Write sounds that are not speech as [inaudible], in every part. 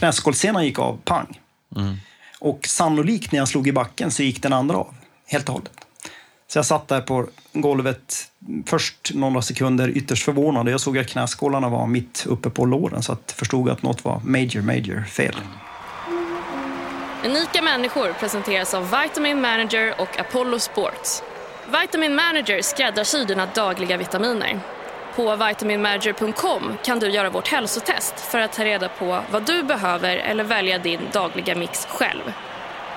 knäskålsenan gick av, pang. Och sannolikt när jag slog i backen så gick den andra av, helt och hållet. Så jag satt där på golvet, först några sekunder ytterst förvånad. Jag såg att knäskålarna var mitt uppe på låren så att förstod att något var major, major fel. Unika människor presenteras av Vitamin Manager och Apollo Sports. Vitamin Manager skräddarsyr dina dagliga vitaminer. På vitaminmanager.com kan du göra vårt hälsotest för att ta reda på vad du behöver eller välja din dagliga mix själv.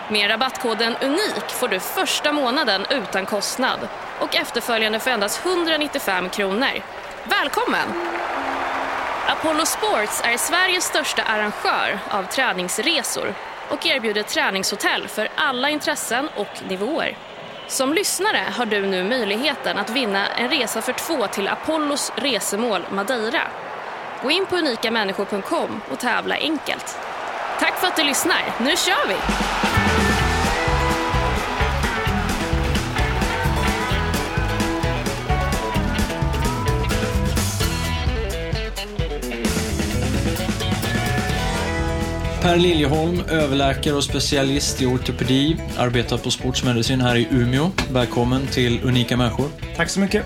Med rabattkoden UNIK får du första månaden utan kostnad och efterföljande för endast 195 kronor. Välkommen! Apollo Sports är Sveriges största arrangör av träningsresor och erbjuder träningshotell för alla intressen och nivåer. Som lyssnare har du nu möjligheten att vinna en resa för två till Apollos resemål Madeira. Gå in på unikamänniskor.com och tävla enkelt. Tack för att du lyssnar. Nu kör vi! Per Liljeholm, överläkare och specialist i ortopedi, arbetar på sportsmedicin här i Umeå. Välkommen till Unika Människor. Tack så mycket.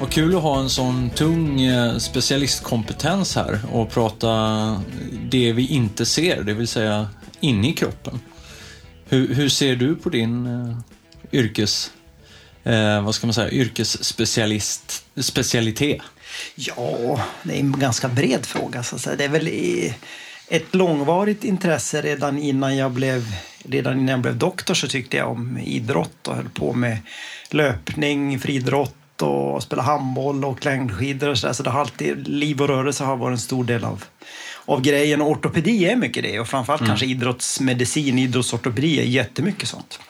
Vad kul att ha en sån tung eh, specialistkompetens här och prata det vi inte ser, det vill säga inne i kroppen. Hur, hur ser du på din eh, yrkes, eh, vad ska man säga, yrkesspecialist, specialitet? Ja, det är en ganska bred fråga. Så att säga. Det är väl i ett långvarigt intresse redan innan jag blev redan innan jag blev doktor så tyckte jag om idrott och höll på med löpning, friidrott och spela handboll och längdskidor och så där. Så det har alltid, liv och rörelse har varit en stor del av, av grejen. Och ortopedi är mycket det och framförallt kanske idrottsmedicin, idrottsortopedi är jättemycket sånt.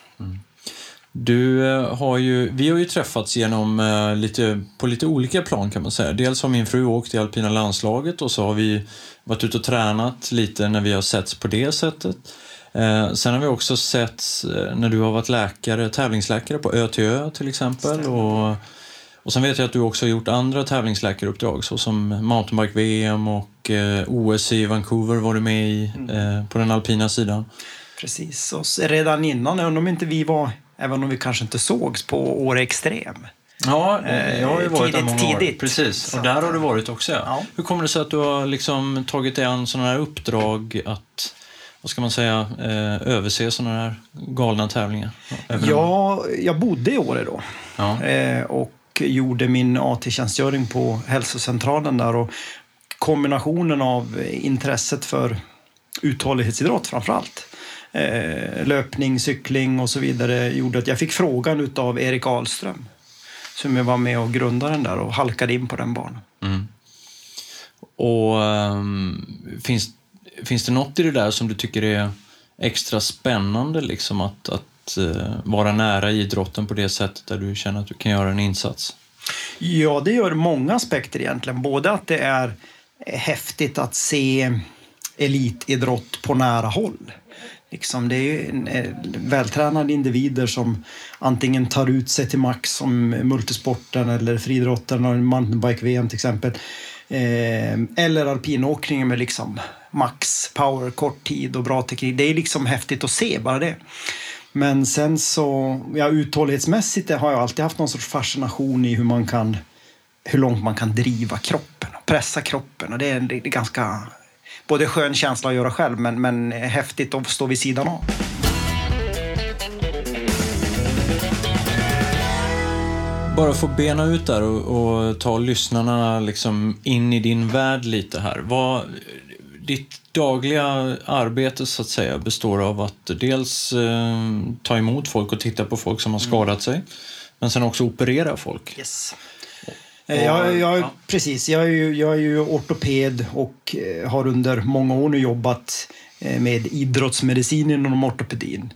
Du eh, har ju, vi har ju träffats genom eh, lite, på lite olika plan kan man säga. Dels har min fru åkt i alpina landslaget och så har vi varit ute och tränat lite när vi har setts på det sättet. Eh, sen har vi också setts eh, när du har varit läkare, tävlingsläkare på Ö till Ö till exempel. Och, och sen vet jag att du också har gjort andra tävlingsläkaruppdrag såsom mountainbike-VM och OS i Vancouver var du med i eh, på den alpina sidan. Precis. Och redan innan, jag undrar om inte vi var, även om vi kanske inte sågs, på Åre Extrem. Ja, jag har ju varit där tidigt, många år. tidigt. Precis, och där har du varit också. Ja. Hur kommer det sig att du har liksom tagit dig an sådana här uppdrag att, vad ska man säga, eh, överse sådana här galna tävlingar? Ja, jag bodde i Åre då. Ja. Eh, och gjorde min AT-tjänstgöring på hälsocentralen där. Och kombinationen av intresset för uthållighetsidrott framför allt. Eh, löpning, cykling och så vidare gjorde att jag fick frågan utav Erik Ahlström. Som jag var med och grundade den där och halkade in på den banan. Och ehm, finns, finns det något i det där som du tycker är extra spännande, liksom att, att eh, vara nära idrotten på det sättet där du känner att du kan göra en insats? Ja, det gör många aspekter egentligen. Både att det är häftigt att se elitidrott på nära håll. Liksom, det är ju eh, vältränade individer som antingen tar ut sig till max som multisporten eller friidrotten och mountainbike-VM till exempel. Eh, eller alpinåkningen med liksom max power, kort tid och bra teknik. Det är liksom häftigt att se bara det. Men sen så, ja, uthållighetsmässigt har jag alltid haft någon sorts fascination i hur man kan, hur långt man kan driva kroppen och pressa kroppen. Och det är ganska, både skön känsla att göra själv men, men häftigt att stå vid sidan av. Bara få bena ut där och, och ta lyssnarna liksom in i din värld lite här. Vad, ditt dagliga arbete så att säga består av att dels eh, ta emot folk och titta på folk som har skadat sig. Men sen också operera folk. Yes. Eh, Jag, jag, ja. Precis, jag är, ju, jag är ju ortoped och eh, har under många år nu jobbat eh, med idrottsmedicin inom ortopedin.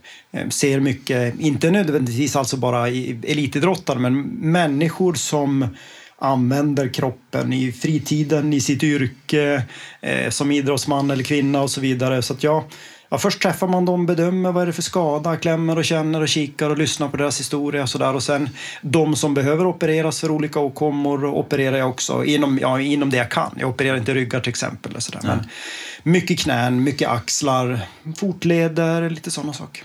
Ser mycket, inte nödvändigtvis alltså bara i elitidrottare, men människor som använder kroppen i fritiden, i sitt yrke, som idrottsman eller kvinna och så vidare. Så att jag, ja, först träffar man dem, bedömer vad är det för skada, klämmer och känner och kikar och lyssnar på deras historia och sådär. Och sen de som behöver opereras för olika åkommor opererar jag också inom, ja, inom det jag kan. Jag opererar inte ryggar till exempel. Och sådär. Men, mycket knän, mycket axlar, fotleder, lite sådana saker.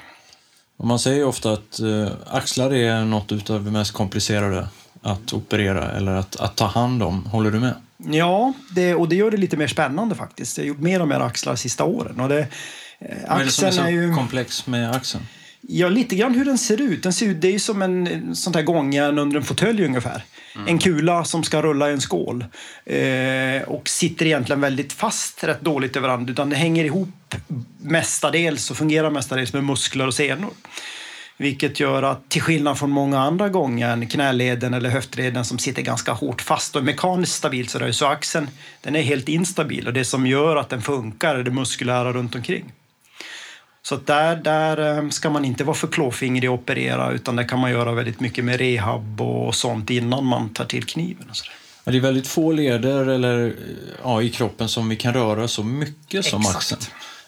Och man säger ofta att eh, axlar är något av det mest komplicerade att operera eller att, att ta hand om. Håller du med? Ja, det, och det gör det lite mer spännande faktiskt. Jag har gjort mer och mer axlar de sista åren. Och det, Vad är det som är så är ju... komplex med axeln? Ja, lite grann hur den ser ut. Den ser ut det är ju som en sånt här gångjärn under en fåtölj ungefär. En kula som ska rulla i en skål. Eh, och sitter egentligen väldigt fast rätt dåligt över varandra. Utan det hänger ihop mestadels och fungerar mestadels med muskler och senor. Vilket gör att till skillnad från många andra gångjärn, knäleden eller höftleden som sitter ganska hårt fast och är mekaniskt stabilt så, där, så axeln den är helt instabil. Och det som gör att den funkar är det muskulära runt omkring. Så där, där eh, ska man inte vara för klåfingrig och operera utan där kan man göra väldigt mycket med rehab och sånt innan man tar till kniven. Och så där. Ja, Det är väldigt få leder eller, ja, i kroppen som vi kan röra så mycket som Exakt. axeln.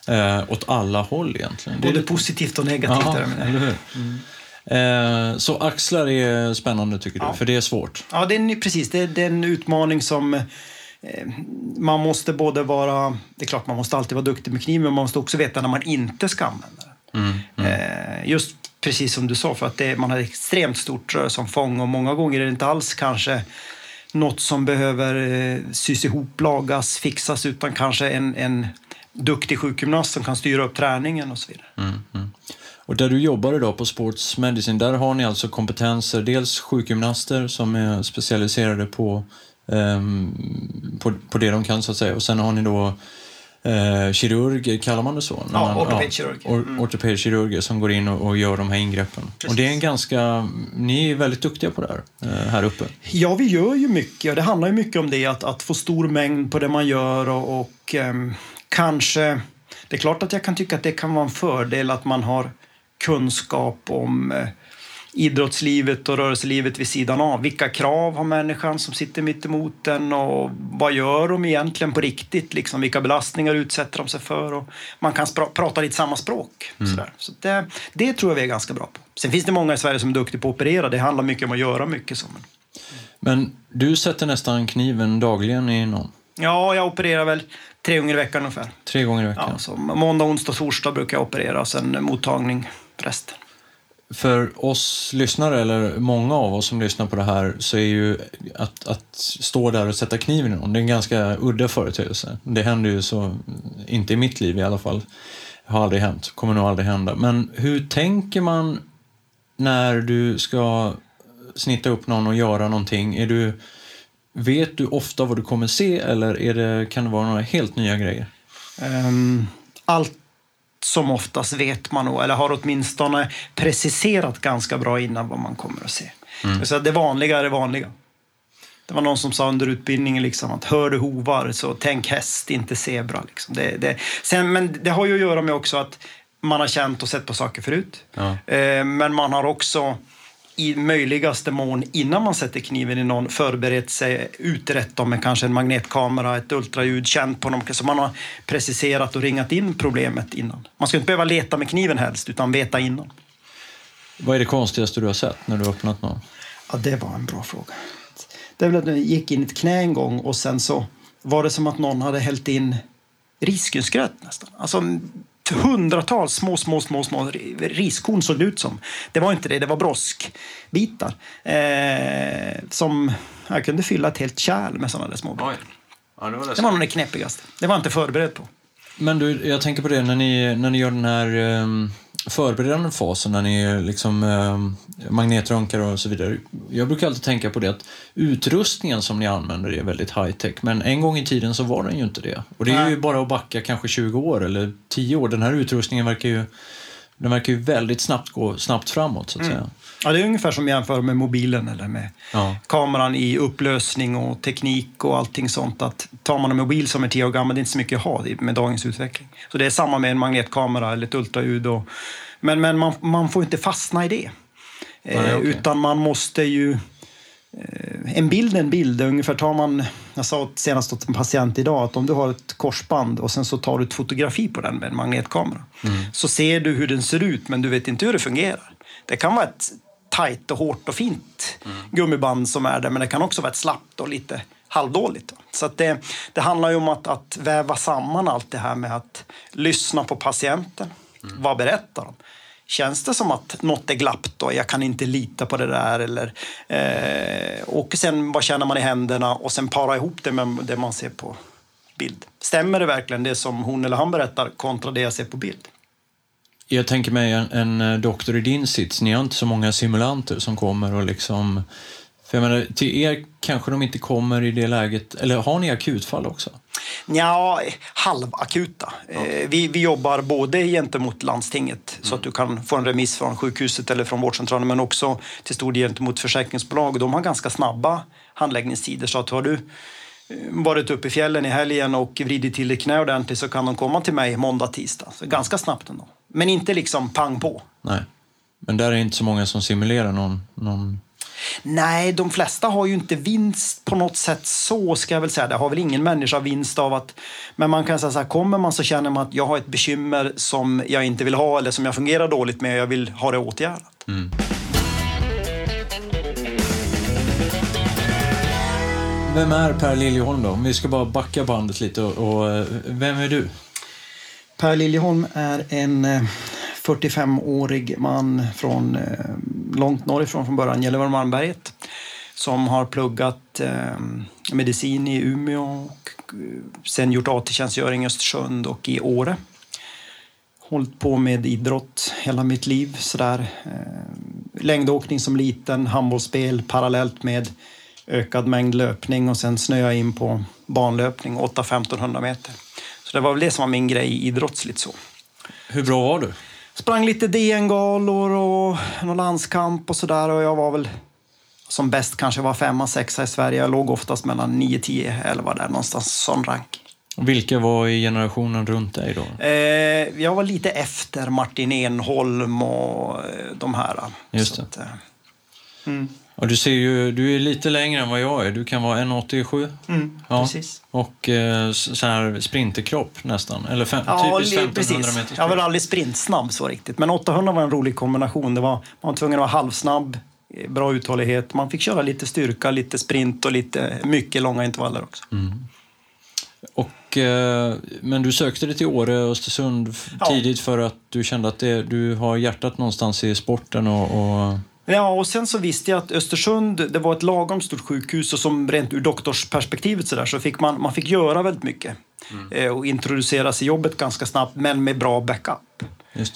Eh, åt alla håll egentligen. Det Både lite- positivt och negativt. Ja, där, hur? Eh, så axlar är spännande tycker du, Ja. för det är svårt. Ja, det är, precis. Det är, det är en utmaning som eh, man måste både vara... Det är klart man måste alltid vara duktig med kniven, men man måste också veta när man inte ska använda den. Eh, just precis som du sa, för att det, man har extremt stort rörelseomfång och många gånger är det inte alls kanske något som behöver eh, sys ihop, lagas, fixas, utan kanske en, en duktig sjukgymnast som kan styra upp träningen och så vidare. Och där du jobbar idag på Sports Medicine, där har ni alltså kompetenser, dels sjukgymnaster som är specialiserade på, på, på det de kan så att säga, och sen har ni då eh, kirurger, kallar man det så? När Ja, ortopedkirurger. or- Mm. Ortopedkirurger som går in och, och gör de här ingreppen. Och det är en ganska, ni är väldigt duktiga på det här, eh, här uppe. Ja, vi gör ju mycket och det handlar ju mycket om det, att, att få stor mängd på det man gör och, och ehm, kanske... Det är klart att jag kan tycka att det kan vara en fördel att man har kunskap om eh, idrottslivet och rörelselivet vid sidan av. Vilka krav har människan som sitter mitt emot den och vad gör de egentligen på riktigt? Liksom, vilka belastningar utsätter de sig för? Och man kan prata lite samma språk. Sådär. Så det, det tror jag vi är ganska bra på. Sen finns det många i Sverige som är duktiga på att operera. Det handlar mycket om att göra mycket. Så. Men... Men du sätter nästan kniven dagligen i någon? Ja, jag opererar väl tre gånger i veckan ungefär. Tre gånger i veckan? Ja, så måndag, onsdag, torsdag brukar jag operera och sen mottagning resten. För oss lyssnare, eller många av oss som lyssnar på det här, så är ju att, att stå där och sätta kniven i någon, det är en ganska udda företeelse. Det händer ju så, inte i mitt liv i alla fall. Det har aldrig hänt, kommer nog aldrig hända. Men hur tänker man när du ska snitta upp någon och göra någonting? Är du, vet du ofta vad du kommer se eller är det, kan det vara några helt nya grejer? Um, allt som oftast vet man nog, eller har åtminstone preciserat ganska bra innan vad man kommer att se. Så att det vanliga är det vanliga. Det var någon som sa under utbildningen liksom att hör du hovar så tänk häst, inte zebra. Liksom. Det, det. Sen, men det har ju att göra med också att man har känt och sett på saker förut. Ja. Eh, men man har också i möjligaste mån innan man sätter kniven i någon förberett sig, utrett dem med kanske en magnetkamera, ett ultraljud, känt på dem. Så man har preciserat och ringat in problemet innan. Man ska inte behöva leta med kniven helst, utan veta innan. Vad är det konstigaste du har sett när du har öppnat någon? Ja, det var en bra fråga. Det är väl att jag gick in i ett knä en gång och sen så var det som att någon hade hällt in risgrynsgröt nästan. Alltså hundratals små, små, små, små riskorn såg det ut som. Det var inte det, det var broskbitar. Eh, som jag kunde fylla ett helt kärl med sådana där små bitar. Ja, det var Det var nog det knepigaste. Det var jag inte förberedd på. Men du, jag tänker på det när ni, när ni gör den här um, förberedande fasen, när ni liksom um, magnetröntgar och så vidare. Jag brukar alltid tänka på det att utrustningen som ni använder är väldigt high tech, men en gång i tiden så var den ju inte det. Och det är ju bara att backa kanske 20 år eller 10 år. Den här utrustningen verkar ju, den verkar ju väldigt snabbt gå snabbt framåt så att säga. Ja, det är ungefär som jämför med mobilen eller med Ja. kameran i upplösning och teknik och allting sånt. Att tar man en mobil som är tio år gammal, det är inte så mycket att ha med dagens utveckling. Så det är samma med en magnetkamera eller ett ultraljud. Och, men men man, man får inte fastna i det. Eh, Nej, okej. Utan man måste ju... Eh, en bild är en bild. Ungefär tar man, jag sa senast åt en patient idag att om du har ett korsband och sen så tar du ett fotografi på den med en magnetkamera. Så ser du hur den ser ut men du vet inte hur det fungerar. Det kan vara ett tajt och hårt och fint mm. gummiband som är det, Men det kan också vara ett slappt och lite halvdåligt. Så att det, det handlar ju om att, att väva samman allt det här med att lyssna på patienten. Mm. Vad berättar de? Känns det som att något är glappt och jag kan inte lita på det där? Eller, eh, och sen vad känner man i händerna och sen para ihop det med det man ser på bild. Stämmer det verkligen det som hon eller han berättar kontra det jag ser på bild? Jag tänker mig en, en eh, doktor i din sits, ni har inte så många simulanter som kommer och liksom... För jag menar, till er kanske de inte kommer i det läget, eller har ni akutfall också? Ja, halvakuta. Eh, vi, vi jobbar både gentemot landstinget så att du kan få en remiss från sjukhuset eller från vårdcentralen men också till stor del gentemot försäkringsbolag. De har ganska snabba handläggningstider så att har du eh, varit uppe i fjällen i helgen och vridit till ditt knä ordentligt så kan de komma till mig måndag, tisdag. Så ganska snabbt ändå. Men inte liksom pang på. Nej. Men där är inte så många som simulerar någon... någon... Nej, de flesta har ju inte vinst på något sätt så ska jag väl säga. Det har väl ingen människa vinst av att... Men man kan säga så här, kommer man så känner man att jag har ett bekymmer som jag inte vill ha eller som jag fungerar dåligt med och jag vill ha det åtgärdat. Mm. Vem är Per Liljeholm då? Om vi ska bara backa bandet lite och, och eh, vem är du? Per Liljeholm är en eh, 45-årig man från eh, långt norrifrån från början, Gällivare-Malmberget som har pluggat eh, medicin i Umeå och sen gjort AT-tjänstgöring i Östersund och i Åre. Hållit på med idrott hela mitt liv. Sådär. Längdåkning som liten, handbollsspel parallellt med ökad mängd löpning och sen snöa in på banlöpning, 8-1500 meter. Så det var väl det som var min grej idrottsligt så. Hur bra var du? Sprang lite DN-galor och någon landskamp och sådär och jag var väl som bäst kanske var femma, sexa i Sverige. Jag låg oftast mellan 9, 10, 11 där någonstans, sån rank. Vilka var i generationen runt dig då? Eh, jag var lite efter Martin Enholm och eh, de här. Just det. att, eh, mm, Och du ser ju, du är lite längre än vad jag är. Du kan vara 1,87. mm, Ja. Precis. Och eh, så här sprinterkropp nästan. Eller fem, Ja, typiskt li- 1500 precis. meter Jag var aldrig sprintsnabb så riktigt. Men 800 var en rolig kombination. Det var, man var tvungen att vara halvsnabb, eh, bra uthållighet. Man fick köra lite styrka, lite sprint och lite mycket långa intervaller också. Och, eh, men du sökte dig till Åre och Östersund Ja. tidigt för att du kände att det, du har hjärtat någonstans i sporten och... och Ja, och sen så visste jag att Östersund, det var ett lagom stort sjukhus och som rent ur doktorsperspektivet så, där, så fick man, man fick göra väldigt mycket. Eh, och introduceras i jobbet ganska snabbt, men med bra backup.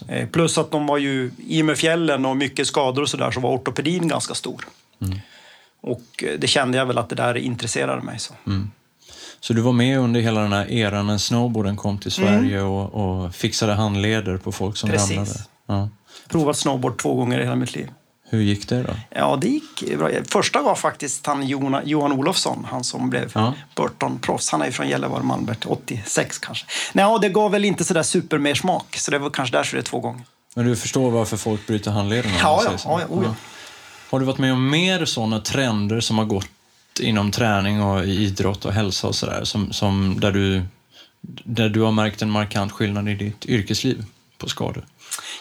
Eh, plus att de var ju, i och med fjällen och mycket skador och sådär, så var ortopedin ganska stor. Och eh, det kände jag väl att det där intresserade mig. Så. Så du var med under hela den här eran när snowboarden kom till Sverige och, och fixade handleder på folk som Mm. Precis. ramlade? Ja. Provat snowboard två gånger i hela mitt liv. Hur gick det då? Ja, det gick bra. Första var faktiskt han Johan, Johan Olofsson, han som blev Ja. Burton-proffs. Han är ju från Gällivare, Malmberget, 86 kanske. Nej, ja, det gav väl inte sådär supermersmak, så det var kanske därför det är två gånger. Men du förstår varför folk bryter handlederna? Ja, ja, ja, ja, oh ja. Har du varit med om mer sådana trender som har gått inom träning och idrott och hälsa och sådär, som, som där, du, där du har märkt en markant skillnad i ditt yrkesliv på skador?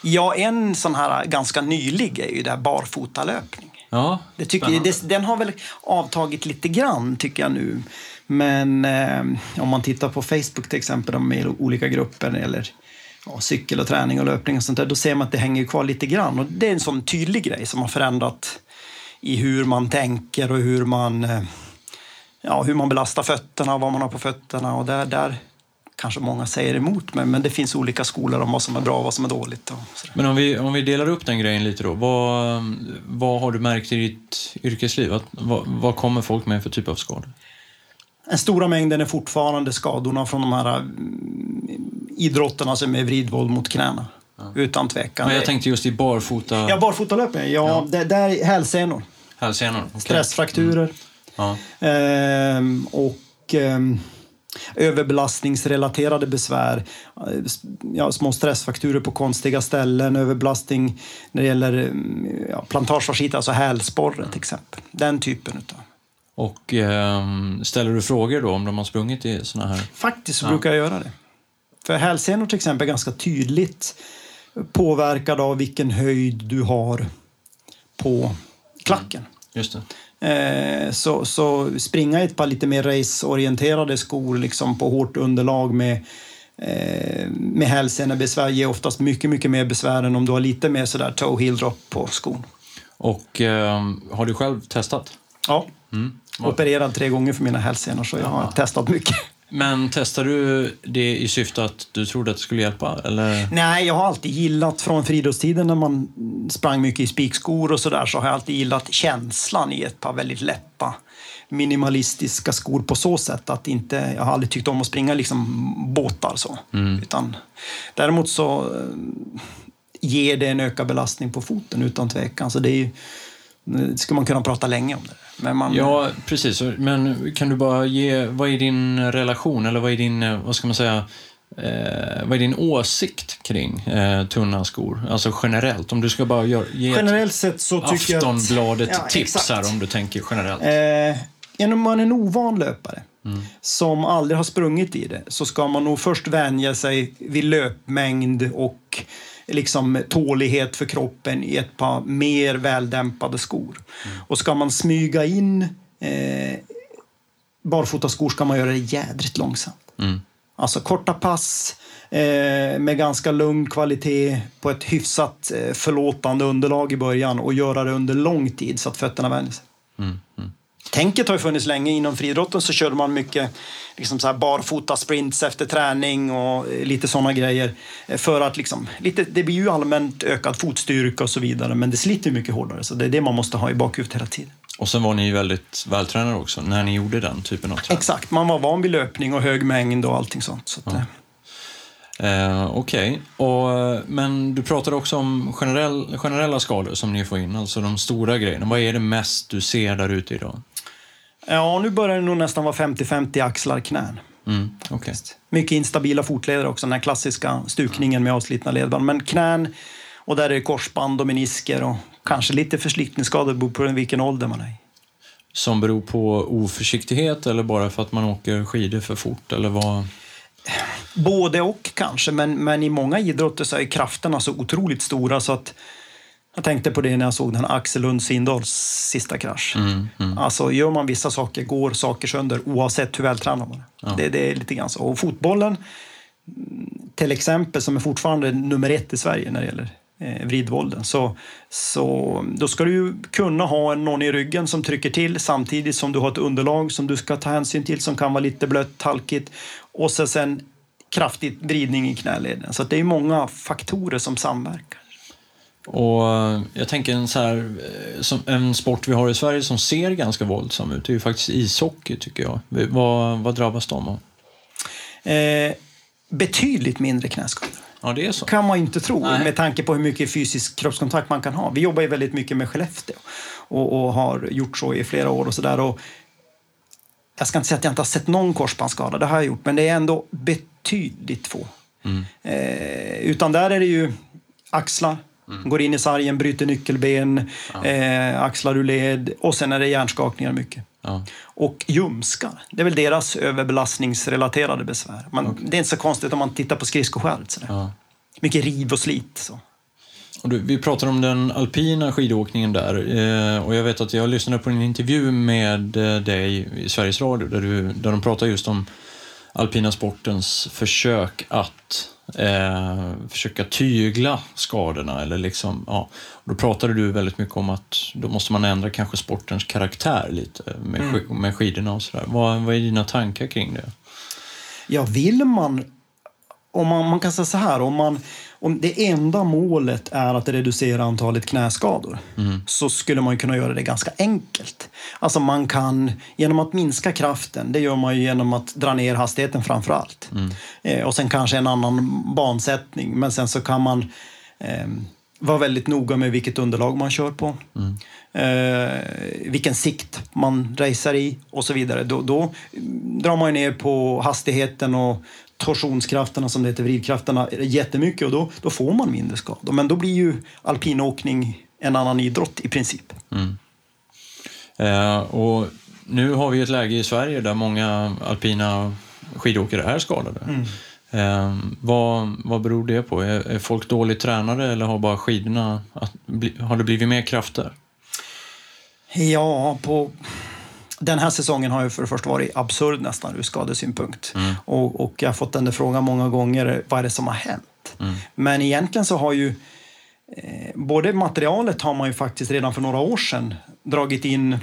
Ja, en sån här ganska nylig är ju det här barfotalöpning. Ja, Det tycker, spännande. det, den har väl avtagit lite grann, tycker jag nu. Men eh, om man tittar på Facebook till exempel, de är i olika grupper eller ja, cykel och träning och löpning och sånt där, då ser man att det hänger kvar lite grann. Och det är en sån tydlig grej som har förändrat i hur man tänker och hur man, eh, ja, hur man belastar fötterna och vad man har på fötterna. Och där, där kanske många säger emot mig, men det finns olika skolor om vad som är bra och vad som är dåligt. Men om vi, om vi delar upp den grejen lite då. Vad, vad har du märkt i ditt yrkesliv? Att, vad, vad kommer folk med för typ av skador? Den stora mängden är fortfarande skadorna från de här mm, idrotterna som är vridvåld mot knäna. Utan tvekan. Men jag tänkte just i barfota Ja, barfotalöpning. Ja, Ja. Det, där är hälsenor, hälsenor. Okej. stressfrakturer Ja. ehm, och ehm, överbelastningsrelaterade besvär. Eh, Ja, små stressfrakturer på konstiga ställen, överbelastning när det gäller mm, ja, plantagefasciit, alltså hälsporre till exempel. Den typen utav. Och ehm, ställer du frågor då om de har sprungit i såna här? Faktiskt så Ja. brukar jag göra det. För hälsenor till exempel är ganska tydligt påverkad av vilken höjd du har på klacken. Just det. Eh, så, så springa i ett par lite mer raceorienterade skor liksom på hårt underlag med, eh, med hälsenebesvär ger oftast mycket, mycket mer besvär än om du har lite mer sådär toe heel drop på skon. Och eh, har du själv testat? Ja, Mm. opererad tre gånger för mina hälsenor så jag har testat mycket. Men testade du det i syfte att du trodde att det skulle hjälpa? Eller? Nej, jag har alltid gillat från friidrottstiden när man sprang mycket i spikskor och sådär så har jag alltid gillat känslan i ett par väldigt lätta minimalistiska skor på så sätt att inte, jag har aldrig tyckt om att springa liksom båtar så. Utan, däremot så eh, ger det en ökad belastning på foten utan tvekan. Så det är ju, det ska man kunna prata länge om det. Men man, Ja, precis. Men kan du bara ge, vad är din relation, eller vad är din, vad ska man säga, eh, vad är din åsikt kring eh, tunna skor? Alltså generellt, om du ska bara gör, ge ett generellt sett så tycker jag att... Aftonbladet-tips Ja, här om du tänker generellt. Eh, genom man är en ovan löpare som aldrig har sprungit i det så ska man nog först vänja sig vid löpmängd och liksom tålighet för kroppen i ett par mer väldämpade skor. Och ska man smyga in eh, barfotaskor ska man göra det jädrigt långsamt. Mm. Alltså korta pass eh, med ganska lugn kvalitet på ett hyfsat eh, förlåtande underlag i början och göra det under lång tid så att fötterna vänjer sig. Mm. Tänket har ju funnits länge. Inom friidrotten så körde man mycket liksom så här barfota sprints efter träning och eh, lite sådana grejer. Eh, För att liksom, lite, det blir ju allmänt ökad fotstyrka och så vidare men det sliter mycket hårdare så det är det man måste ha i bakhuvudet hela tiden. Och sen var ni ju väldigt vältränade också när ni gjorde den typen av träning. Exakt, man var van vid löpning och hög mängd och allting sånt. Så att, eh, Eh, Okej, Och, men du pratade också om generell, generella skador som ni får in, alltså de stora grejerna. Vad är det mest du ser där ute idag? Ja, nu börjar det nog nästan vara 50-50 axlar knän. Mm, okej. Mycket instabila fotleder också, den här klassiska stukningen med avslitna ledband. Men knän, och där är det korsband och menisker och kanske lite förslitningsskador beror på vilken ålder man är i. Som beror på oförsiktighet eller bara för att man åker skidor för fort? Eller vad? Både och kanske, men, men i många idrotter så är krafterna så otroligt stora så att jag tänkte på det när jag såg den Axel Lund Svindals sista krasch. Mm, mm. Alltså gör man vissa saker går saker sönder oavsett hur vältränad man är. Det, det är lite grann så. Och fotbollen till exempel, som är fortfarande nummer ett i Sverige när det gäller eh, vridvolden, så, så då ska du ju kunna ha någon i ryggen som trycker till samtidigt som du har ett underlag som du ska ta hänsyn till som kan vara lite blött, halkigt och sen kraftig vridning i knäleden. Så det är många faktorer som samverkar. Och eh, jag tänker en, så här, eh, en sport vi har i Sverige som ser ganska våldsam ut, det är ju faktiskt ishockey tycker jag. Vad, vad drabbas de av? Eh, betydligt mindre knäskador. Ja, det är så. kan man inte tro Nej. med tanke på hur mycket fysisk kroppskontakt man kan ha. Vi jobbar ju väldigt mycket med Skellefteå och, och har gjort så i flera år och sådär. Jag ska inte säga att jag inte har sett någon korsbandsskada, det har jag gjort, men det är ändå betydligt få. Eh, utan där är det ju axlar, går in i sargen, bryter nyckelben, eh, axlar ur led och sen är det hjärnskakningar mycket. Ja. Och ljumskar, det är väl deras överbelastningsrelaterade besvär. Man, Det är inte så konstigt om man tittar på skridskoskärret. sådär. Ja. Mycket riv och slit. Så. Och du, vi pratar om den alpina skidåkningen där eh, och jag vet att jag lyssnade på en intervju med eh, dig i Sveriges Radio där, du, där de pratar just om alpina sportens försök att eh, försöka tygla skadorna. Eller liksom, ja. då pratade du väldigt mycket om att då måste man ändra kanske sportens karaktär lite med, sk- med skidorna och sådär. Vad, vad är dina tankar kring det? Ja, vill man... Om man, man kan säga så här, om, man, om det enda målet är att reducera antalet knäskador så skulle man kunna göra det ganska enkelt. Alltså man kan, genom att minska kraften, det gör man ju genom att dra ner hastigheten framför allt. Eh, och sen kanske en annan bansättning, men sen så kan man eh, vara väldigt noga med vilket underlag man kör på. Eh, vilken sikt man racear i och så vidare. Då, då drar man ner på hastigheten och torsionskrafterna som det heter, vridkrafterna jättemycket och då, då får man mindre skador. Men då blir ju alpinåkning en annan idrott i princip. Eh, och nu har vi ett läge i Sverige där många alpina skidåkare är skadade. Eh, vad, vad beror det på? Är, är folk dåligt tränade eller har bara skidorna, att, har det blivit mer krafter? Ja, på... Den här säsongen har ju för det första varit absurd nästan ur skadesynpunkt. Mm. Och, och jag har fått den där frågan många gånger, vad är det som har hänt? Mm. Men egentligen så har ju eh, både materialet har man ju faktiskt redan för några år sedan dragit in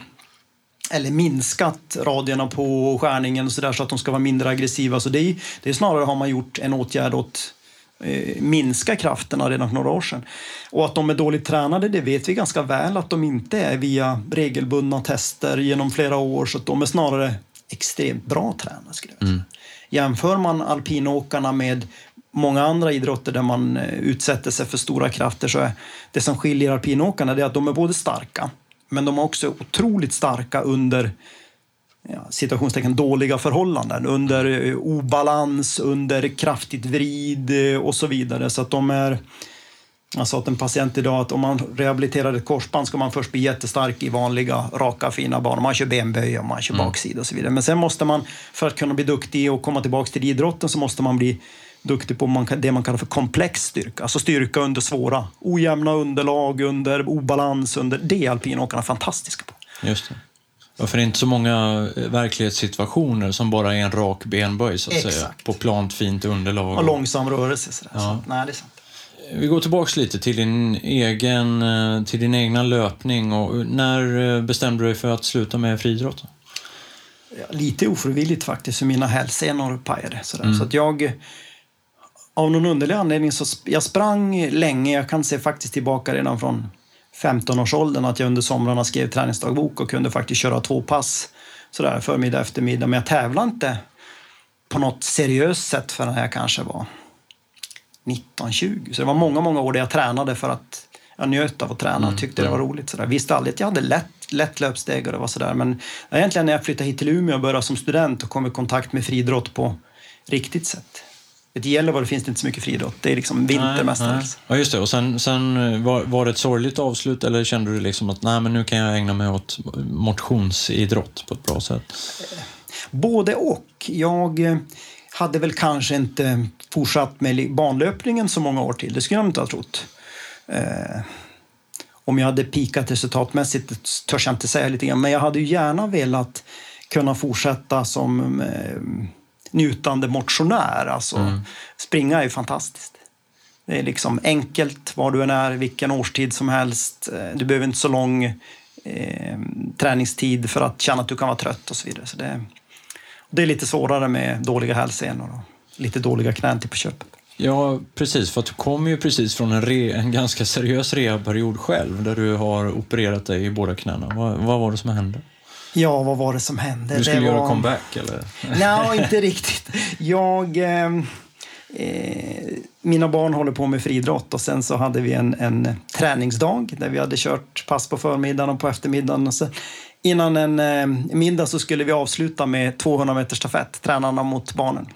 eller minskat radierna på skärningen och så, där, så att de ska vara mindre aggressiva. Så det är, det är snarare har man gjort en åtgärd åt minska krafterna redan för några år sedan. Och att de är dåligt tränade, det vet vi ganska väl att de inte är via regelbundna tester genom flera år. Så de är snarare extremt bra tränade. Skulle jag mm. Jämför man alpinåkarna med många andra idrotter där man eh, utsätter sig för stora krafter så är det som skiljer alpinåkarna är att de är både starka men de är också otroligt starka under ja, situationstecken dåliga förhållanden, under eh, obalans, under kraftigt vrid eh, och så vidare. Så att de är... Jag sa till en patient idag att om man rehabiliterar ett korsband ska man först bli jättestark i vanliga, raka, fina banor. Man kör benböj och man kör mm. baksida och så vidare. Men sen måste man, för att kunna bli duktig och komma tillbaka till idrotten, så måste man bli duktig på det man kallar för komplex styrka. Alltså styrka under svåra, ojämna underlag, under obalans. Under, det är alpinåkarna fantastiska på. Just det. Ja, för det är inte så många eh, verklighetssituationer som bara är en rak benböj så att Exakt. säga, på plant fint underlag. Och långsam rörelse. Sådär. Ja. Så, nej, det är sant. Vi går tillbaks lite till din, egen, eh, till din egna löpning. Och när eh, bestämde du dig för att sluta med friidrott? Ja, lite ofrivilligt faktiskt, för mina hälsenor pajade. Sådär. Mm. Så att jag av någon underlig anledning så jag sprang länge. Jag kan se faktiskt tillbaka redan från 15-årsåldern att jag under somrarna skrev träningsdagbok och kunde faktiskt köra två pass sådär förmiddag eftermiddag. Men jag tävlade inte på något seriöst sätt förrän jag kanske var 19-20. Så det var många, många år där jag tränade för att jag njöt av att träna och tyckte mm. det var roligt. Sådär. Visste aldrig att jag hade lätt, lätt löpsteg och det var sådär. Men egentligen när jag flyttade hit till Umeå och började som student och kom i kontakt med friidrott på riktigt sätt. I Gällivare finns det inte så mycket friidrott. Det är liksom vinter mestadels. Ja, just det. Och sen, sen eh, var, var, det ett sorgligt avslut eller kände du liksom att nej, men nu kan jag ägna mig åt motionsidrott på ett bra sätt? Både och. Jag eh, hade väl kanske inte fortsatt med banlöpningen så många år till. Det skulle jag inte ha trott. Eh, om jag hade pikat resultatmässigt törs jag inte säga lite grann. Men jag hade ju gärna velat kunna fortsätta som eh, njutande motionär. Alltså, mm. Springa är fantastiskt. Det är liksom enkelt var du än är, vilken årstid som helst. Eh, du behöver inte så lång eh, träningstid för att känna att du kan vara trött och så vidare. Så det, det är lite svårare med dåliga hälsenor och lite dåliga knän till på köpet. Ja, precis. För att du kommer ju precis från en, re, en ganska seriös rehabperiod själv där du har opererat dig i båda knäna. Vad, vad var det som hände? Ja, vad var det som hände? Du skulle det göra var... comeback eller? Nej, inte riktigt. Jag... Eh, eh, mina barn håller på med friidrott och sen så hade vi en, en träningsdag där vi hade kört pass på förmiddagen och på eftermiddagen. Och så, innan en eh, middag så skulle vi avsluta med 200 meters stafett, tränarna mot barnen.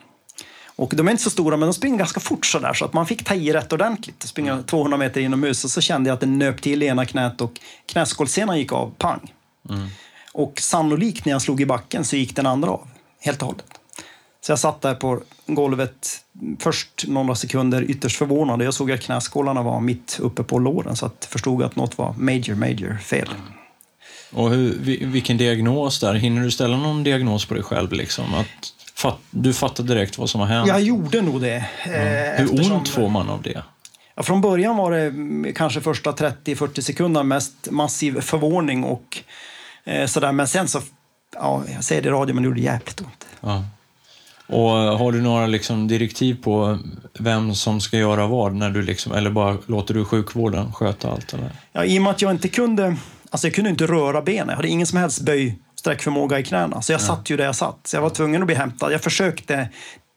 Och de är inte så stora, men de springer ganska fort så där, så att man fick ta i rätt ordentligt. Springa 200 meter inomhus och så kände jag att det nöp till i ena knät och knäskålsenan gick av, pang. Mm. Och sannolikt när jag slog i backen så gick den andra av helt och hållet. Så jag satt där på golvet först några sekunder ytterst förvånad. Jag såg att knäskålarna var mitt uppe på låren så att jag förstod att något var major, major fel. Och hur, vilken diagnos där? Hinner du ställa någon diagnos på dig själv? Liksom? Att fat, du fattade direkt vad som har hänt? Jag gjorde nog det. Ja. Hur eftersom... ont får man av det? Ja, från början var det kanske första 30-40 sekunderna mest massiv förvåning och sådär. Men sen så, ja, jag säger det i radio, men det gjorde jävligt ont. Ja. Och har du några liksom direktiv på vem som ska göra vad? När du liksom, eller bara låter du sjukvården sköta allt? Eller? Ja, I och med att jag inte kunde, alltså jag kunde inte röra benen. Jag hade ingen som helst böj, sträckförmåga i knäna. Så jag ja. satt ju där jag satt. Så jag var tvungen att bli hämtad. Jag försökte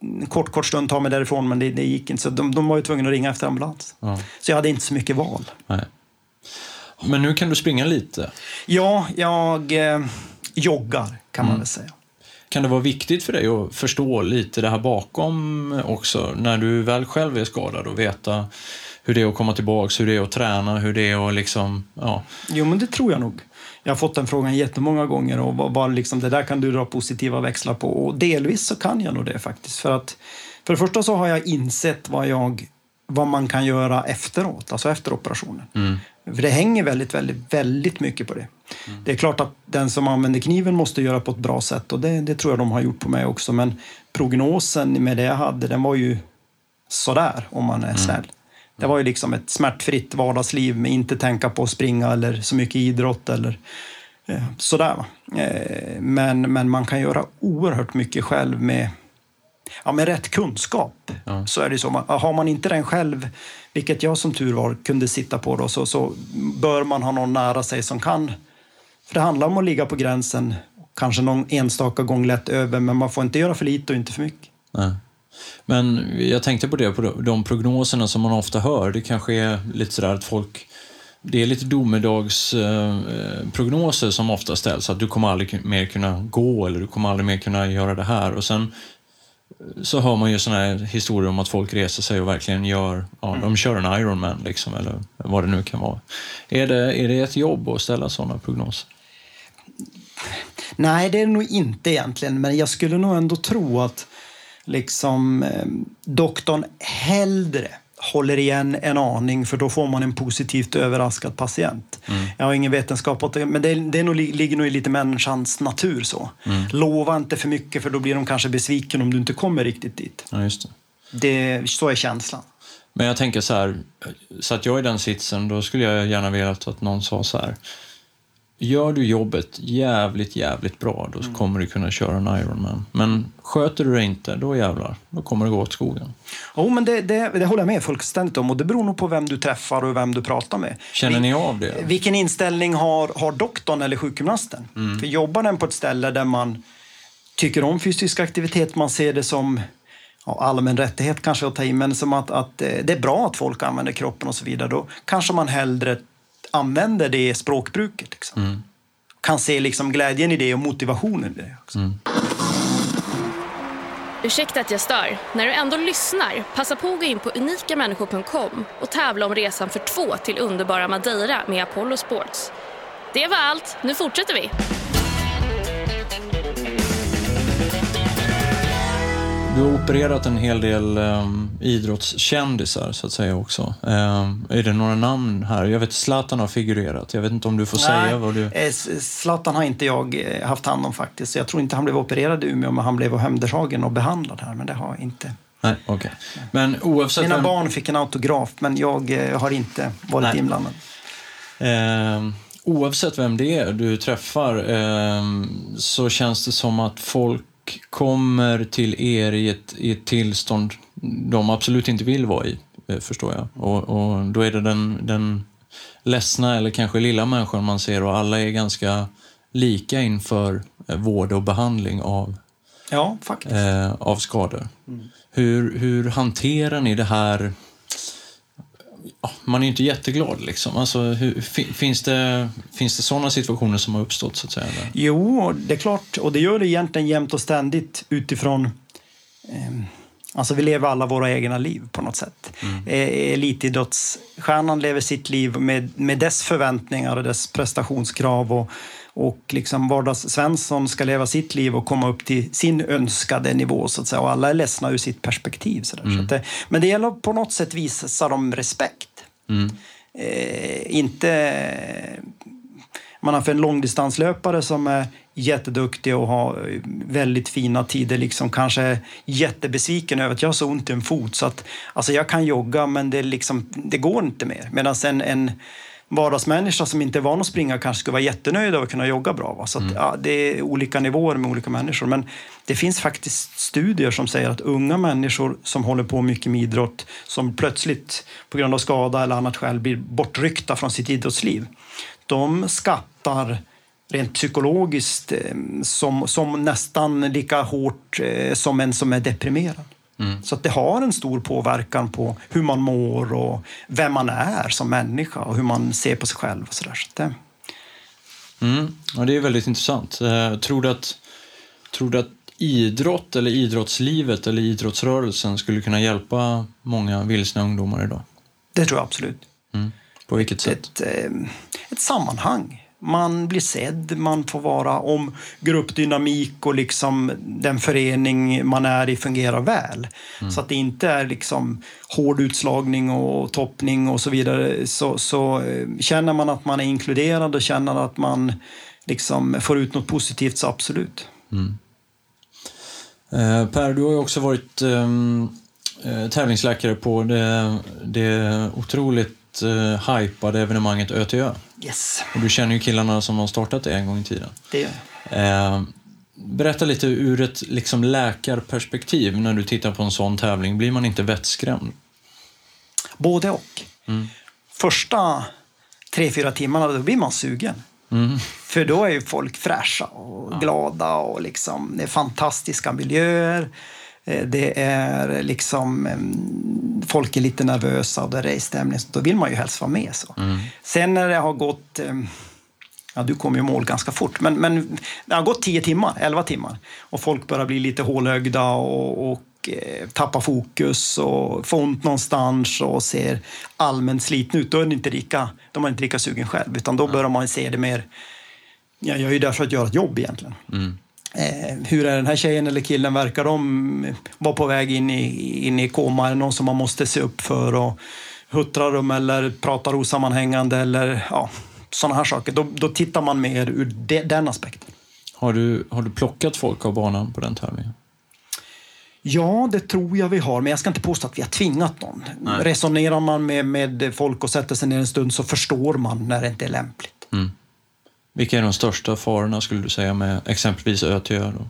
en kort, kort stund ta mig därifrån, men det, det gick inte. Så de, de var ju tvungna att ringa efter ambulans. Ja. Så jag hade inte så mycket val. Nej. Men nu kan du springa lite? Ja, jag eh, joggar kan man mm. väl säga. Kan det vara viktigt för dig att förstå lite det här bakom också, när du väl själv är skadad och veta hur det är att komma tillbaka, hur det är att träna, hur det är att liksom, ja. Jo, men det tror jag nog. Jag har fått den frågan jättemånga gånger och vad, vad liksom, det där kan du dra positiva växlar på. Och delvis så kan jag nog det faktiskt. För att för det första så har jag insett vad jag vad man kan göra efteråt, alltså efter operationen. Mm. För det hänger väldigt, väldigt, väldigt mycket på det. Mm. Det är klart att den som använder kniven måste göra på ett bra sätt och det, det tror jag de har gjort på mig också. Men prognosen med det jag hade, den var ju sådär om man är snäll. Det var ju liksom ett smärtfritt vardagsliv med inte tänka på att springa eller så mycket idrott eller eh, sådär. Eh, men, men man kan göra oerhört mycket själv med, ja, med rätt kunskap. Ja. Så är det så. Har man inte den själv, vilket jag som tur var kunde sitta på då, så, så bör man ha någon nära sig som kan. För det handlar om att ligga på gränsen, kanske någon enstaka gång lätt över, men man får inte göra för lite och inte för mycket. Nej. Men jag tänkte på det, på de- prognoserna som man ofta hör. Det kanske är lite sådär att folk... Det är lite domedagsprognoser som ofta ställs. Att du kommer aldrig mer kunna gå eller du kommer aldrig mer kunna göra det här. Och sen eh, så hör man ju såna här historier om att folk reser sig och verkligen gör... Ja, de kör en Ironman liksom, eller vad det nu kan vara. Är det, är det ett jobb att ställa sådana prognoser? Nej, det är det nog inte egentligen, men jag skulle nog ändå tro att liksom eh, doktorn hellre håller igen en aning för då får man en positivt överraskad patient. Jag har ingen vetenskap åt det, men det, det nog, ligger nog i lite människans natur så. Lova inte för mycket för då blir de kanske besviken om du inte kommer riktigt dit. Ja, just det. Det, så är känslan. Men jag tänker så här, så att jag i den sitsen, då skulle jag gärna vilja att någon sa så här. Gör du jobbet jävligt, jävligt bra, då kommer du kunna köra en Ironman. Men sköter du det inte, då jävlar, då kommer det gå åt skogen. Jo, men det, det, det håller jag med fullständigt om och det beror nog på vem du träffar och vem du pratar med. Känner ni av det? Vilken inställning har, har doktorn eller sjukgymnasten? För jobbar den på ett ställe där man tycker om fysisk aktivitet, man ser det som ja, allmän rättighet kanske att ta in, men som att, att eh, det är bra att folk använder kroppen och så vidare, då kanske man hellre använder det språkbruket. Liksom. Kan se liksom glädjen i det och motivationen i det. Också. Ursäkta att jag stör. När du ändå lyssnar, passa på att gå in på unikamänniskor.com och tävla om resan för två till underbara Madeira med Apollo Sports. Det var allt. Nu fortsätter vi. Du har opererat en hel del um, idrottskändisar, så att säga också. Um, är det några namn här? Jag vet Zlatan har figurerat. Jag vet inte om du får säga vad du... eh, Zlatan har inte jag eh, haft hand om faktiskt. Jag tror inte han blev opererad i Umeå, men han blev omhändertagen och behandlad här. Men det har inte. Nej, okej. Men oavsett... Mina vem- barn fick en autograf, men jag eh, har inte varit Nej. inblandad. Eh, oavsett vem det är du träffar eh, så känns det som att folk kommer till er i ett, i ett tillstånd de absolut inte vill vara i, eh, förstår jag. Och, och då är det den, den ledsna eller kanske lilla människan man ser och alla är ganska lika inför eh, vård och behandling av, Ja, eh, av skador. Hur, hur hanterar ni det här man är ju inte jätteglad liksom. Alltså, hur, fi- finns, det, finns det sådana situationer som har uppstått så att säga? Eller? Jo, det är klart. Och det gör det egentligen jämt och ständigt utifrån... Eh, alltså vi lever alla våra egna liv på något sätt. Mm. Eh, elitidrottsstjärnan lever sitt liv med, med dess förväntningar och dess prestationskrav. Och, och liksom vardags-Svensson ska leva sitt liv och komma upp till sin önskade nivå. Så att säga. Och alla är ledsna ur sitt perspektiv. Så där. Så det, men det gäller på något sätt visa dem respekt. Eh, inte man har för en långdistanslöpare som är jätteduktig och har eh, väldigt fina tider, liksom kanske jättebesviken över att jag har så ont i en fot så att alltså jag kan jogga men det, liksom, det går inte mer. Medan en, en vardagsmänniska som inte är van att springa kanske skulle vara jättenöjd av att kunna jogga bra. Va? Så att, ja, det är olika nivåer med olika människor. Men det finns faktiskt studier som säger att unga människor som håller på mycket med idrott som plötsligt på grund av skada eller annat skäl blir bortryckta från sitt idrottsliv de skattar rent psykologiskt eh, som, som nästan lika hårt eh, som en som är deprimerad. Så att det har en stor påverkan på hur man mår och vem man är som människa och hur man ser på sig själv. Och så där. Så att det, Mm. Ja, det är väldigt intressant. Eh, tror, du att, tror du att idrott eller idrottslivet eller idrottsrörelsen skulle kunna hjälpa många vilsna ungdomar idag? det tror jag absolut. På vilket sätt? Ett, eh, ett sammanhang. Man blir sedd, man får vara om gruppdynamik och liksom den förening man är i fungerar väl. Mm. Så att det inte är liksom hård utslagning och toppning och så vidare. Så, så eh, känner man att man är inkluderad och känner att man liksom får ut något positivt så absolut. Mm. Eh, per, du har ju också varit ehm, eh, tävlingsläkare på det, det otroligt eh, hypade evenemanget ÖTÖ. Yes. Och du känner ju killarna som har startat det en gång i tiden. Det eh, Berätta lite ur ett liksom, läkarperspektiv när du tittar på en sån tävling. Blir man inte vettskrämd? Både och. Mm. Första tre, fyra timmarna då blir man sugen. Mm. För då är ju folk fräscha och ja. glada och liksom, det är fantastiska miljöer. Eh, det är liksom, folk är lite nervösa och det är stämning. Då vill man ju helst vara med. Så. Mm. Sen när det har gått, ja du kom ju mål ganska fort, men, men det har gått 10 timmar, 11 timmar och folk börjar bli lite hålögda och, och eh, tappar fokus och får ont någonstans och ser allmänt sliten ut. Då är det inte lika, de är inte lika sugen själv, utan då börjar man se det mer jag är ju där för att göra ett jobb egentligen. Mm. Eh, hur är den här tjejen eller killen? Verkar de vara på väg in i, in i koma? Är det någon som man måste se upp för? Och huttrar de eller pratar osammanhängande eller ja, sådana här saker. Då, då tittar man mer ur de, den aspekten. Har du, har du plockat folk av banan på den tävlingen? Ja, det tror jag vi har, men jag ska inte påstå att vi har tvingat någon. Nej. Resonerar man med, med folk och sätter sig ner en stund så förstår man när det inte är lämpligt. Mm. Vilka är de största farorna skulle du säga med exempelvis ö till ö? Då?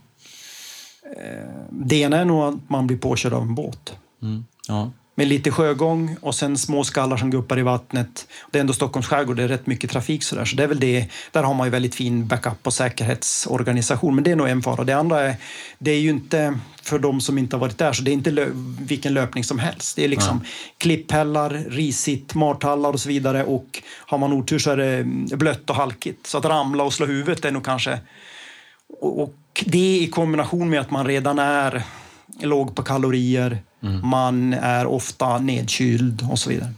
Det ena är nog att man blir påkörd av en båt. Mm. Ja med lite sjögång och sen små skallar som guppar i vattnet. Det är ändå Stockholms skärgård, det är rätt mycket trafik sådär. Så det är väl det. Där har man ju väldigt fin backup och säkerhetsorganisation. Men det är nog en fara. Det andra är, det är ju inte för de som inte har varit där, så det är inte lö vilken löpning som helst. Det är liksom ja. klipphällar, risigt, martallar och så vidare. Och har man otur så är det blött och halkigt. Så att ramla och slå huvudet är nog kanske... Och det i kombination med att man redan är låg på kalorier, mm. man är ofta nedkyld och så vidare.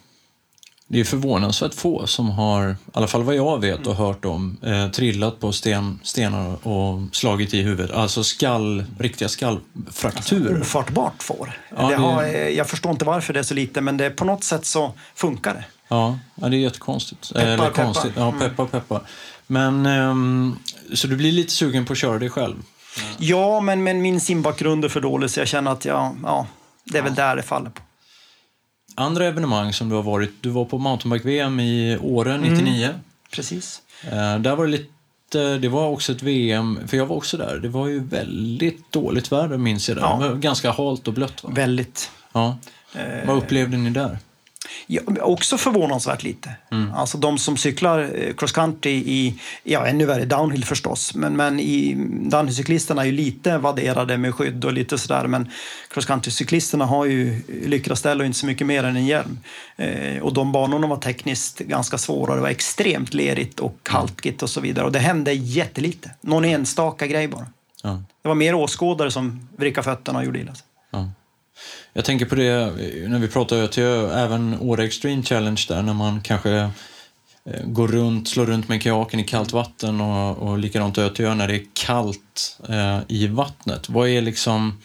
Det är förvånansvärt få som har, i alla fall vad jag vet och hört om, eh, trillat på sten, stenar och slagit i huvudet. Alltså skall, riktiga skallfrakturer. Alltså, ofattbart får. Ja, det har, jag förstår inte varför det är så lite, men det, på något sätt så funkar det. Ja, ja det är jättekonstigt. Peppar, Eller konstigt. Peppar. Ja, peppar, peppar. Men, um, så du blir lite sugen på att köra dig själv? Ja, men, men min simbakgrund är för dålig så jag känner att jag, ja, det är väl där det faller på. Andra evenemang som du har varit, du var på mountainbike-VM i Åre 99. Mm, precis. Eh, där var det lite, det var också ett VM, för jag var också där, det var ju väldigt dåligt väder minns jag. Där. Ja. Ganska halt och blött va? Väldigt. Ja. Eh, Vad upplevde ni där? Ja, också förvånansvärt lite. Mm. Alltså de som cyklar eh, cross country i, ja ännu värre downhill förstås, men, men i, downhillcyklisterna är ju lite vadderade med skydd och lite sådär, men cross country-cyklisterna har ju lycraställ och inte så mycket mer än en hjälm. Eh, och de banorna var tekniskt ganska svåra, det var extremt lerigt och mm. halkigt och så vidare och det hände jättelite. Någon enstaka grej bara. Ja. Det var mer åskådare som vrickade fötterna och gjorde illa sig. Ja. Jag tänker på det när vi pratar ÖTÖ, även Åre Extreme Challenge där när man kanske eh, går runt, slår runt med kajaken i kallt vatten och, och likadant ÖTÖ när det är kallt eh, i vattnet. Vad är liksom...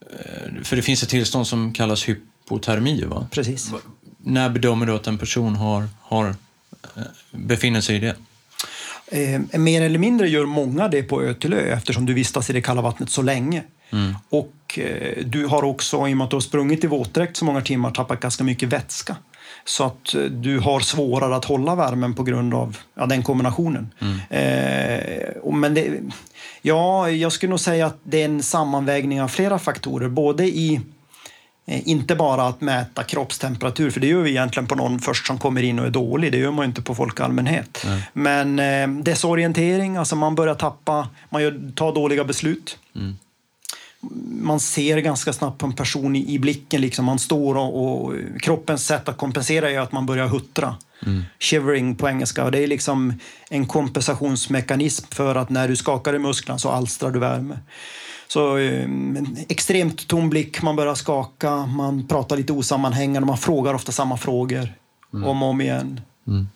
Eh, för det finns ett tillstånd som kallas hypotermi, va? Precis. När bedömer du att en person har, har, eh, befinner sig i det? Eh, mer eller mindre gör många det på ö till ö eftersom du vistas i det kalla vattnet så länge. Mm. Och eh, du har också, i och med att du har sprungit i våtdräkt så många timmar, tappat ganska mycket vätska. Så att eh, du har svårare att hålla värmen på grund av ja, den kombinationen. Mm. Eh, men det, ja, jag skulle nog säga att det är en sammanvägning av flera faktorer. Både i Eh, inte bara att mäta kroppstemperatur, för det gör vi egentligen på någon först som kommer in och är dålig. Det gör man inte på folk i allmänhet. Nej. Men eh, desorientering, alltså man börjar tappa, man gör, tar dåliga beslut. Mm. Man ser ganska snabbt på en person i, i blicken, liksom man står och, och, kroppens sätt att kompensera är att man börjar huttra. Mm. Shivering på engelska. Det är liksom en kompensationsmekanism för att när du skakar i musklerna så alstrar du värme. Så eh, extremt tom blick, man börjar skaka, man pratar lite osammanhängande, man frågar ofta samma frågor mm. om och om igen. Mm.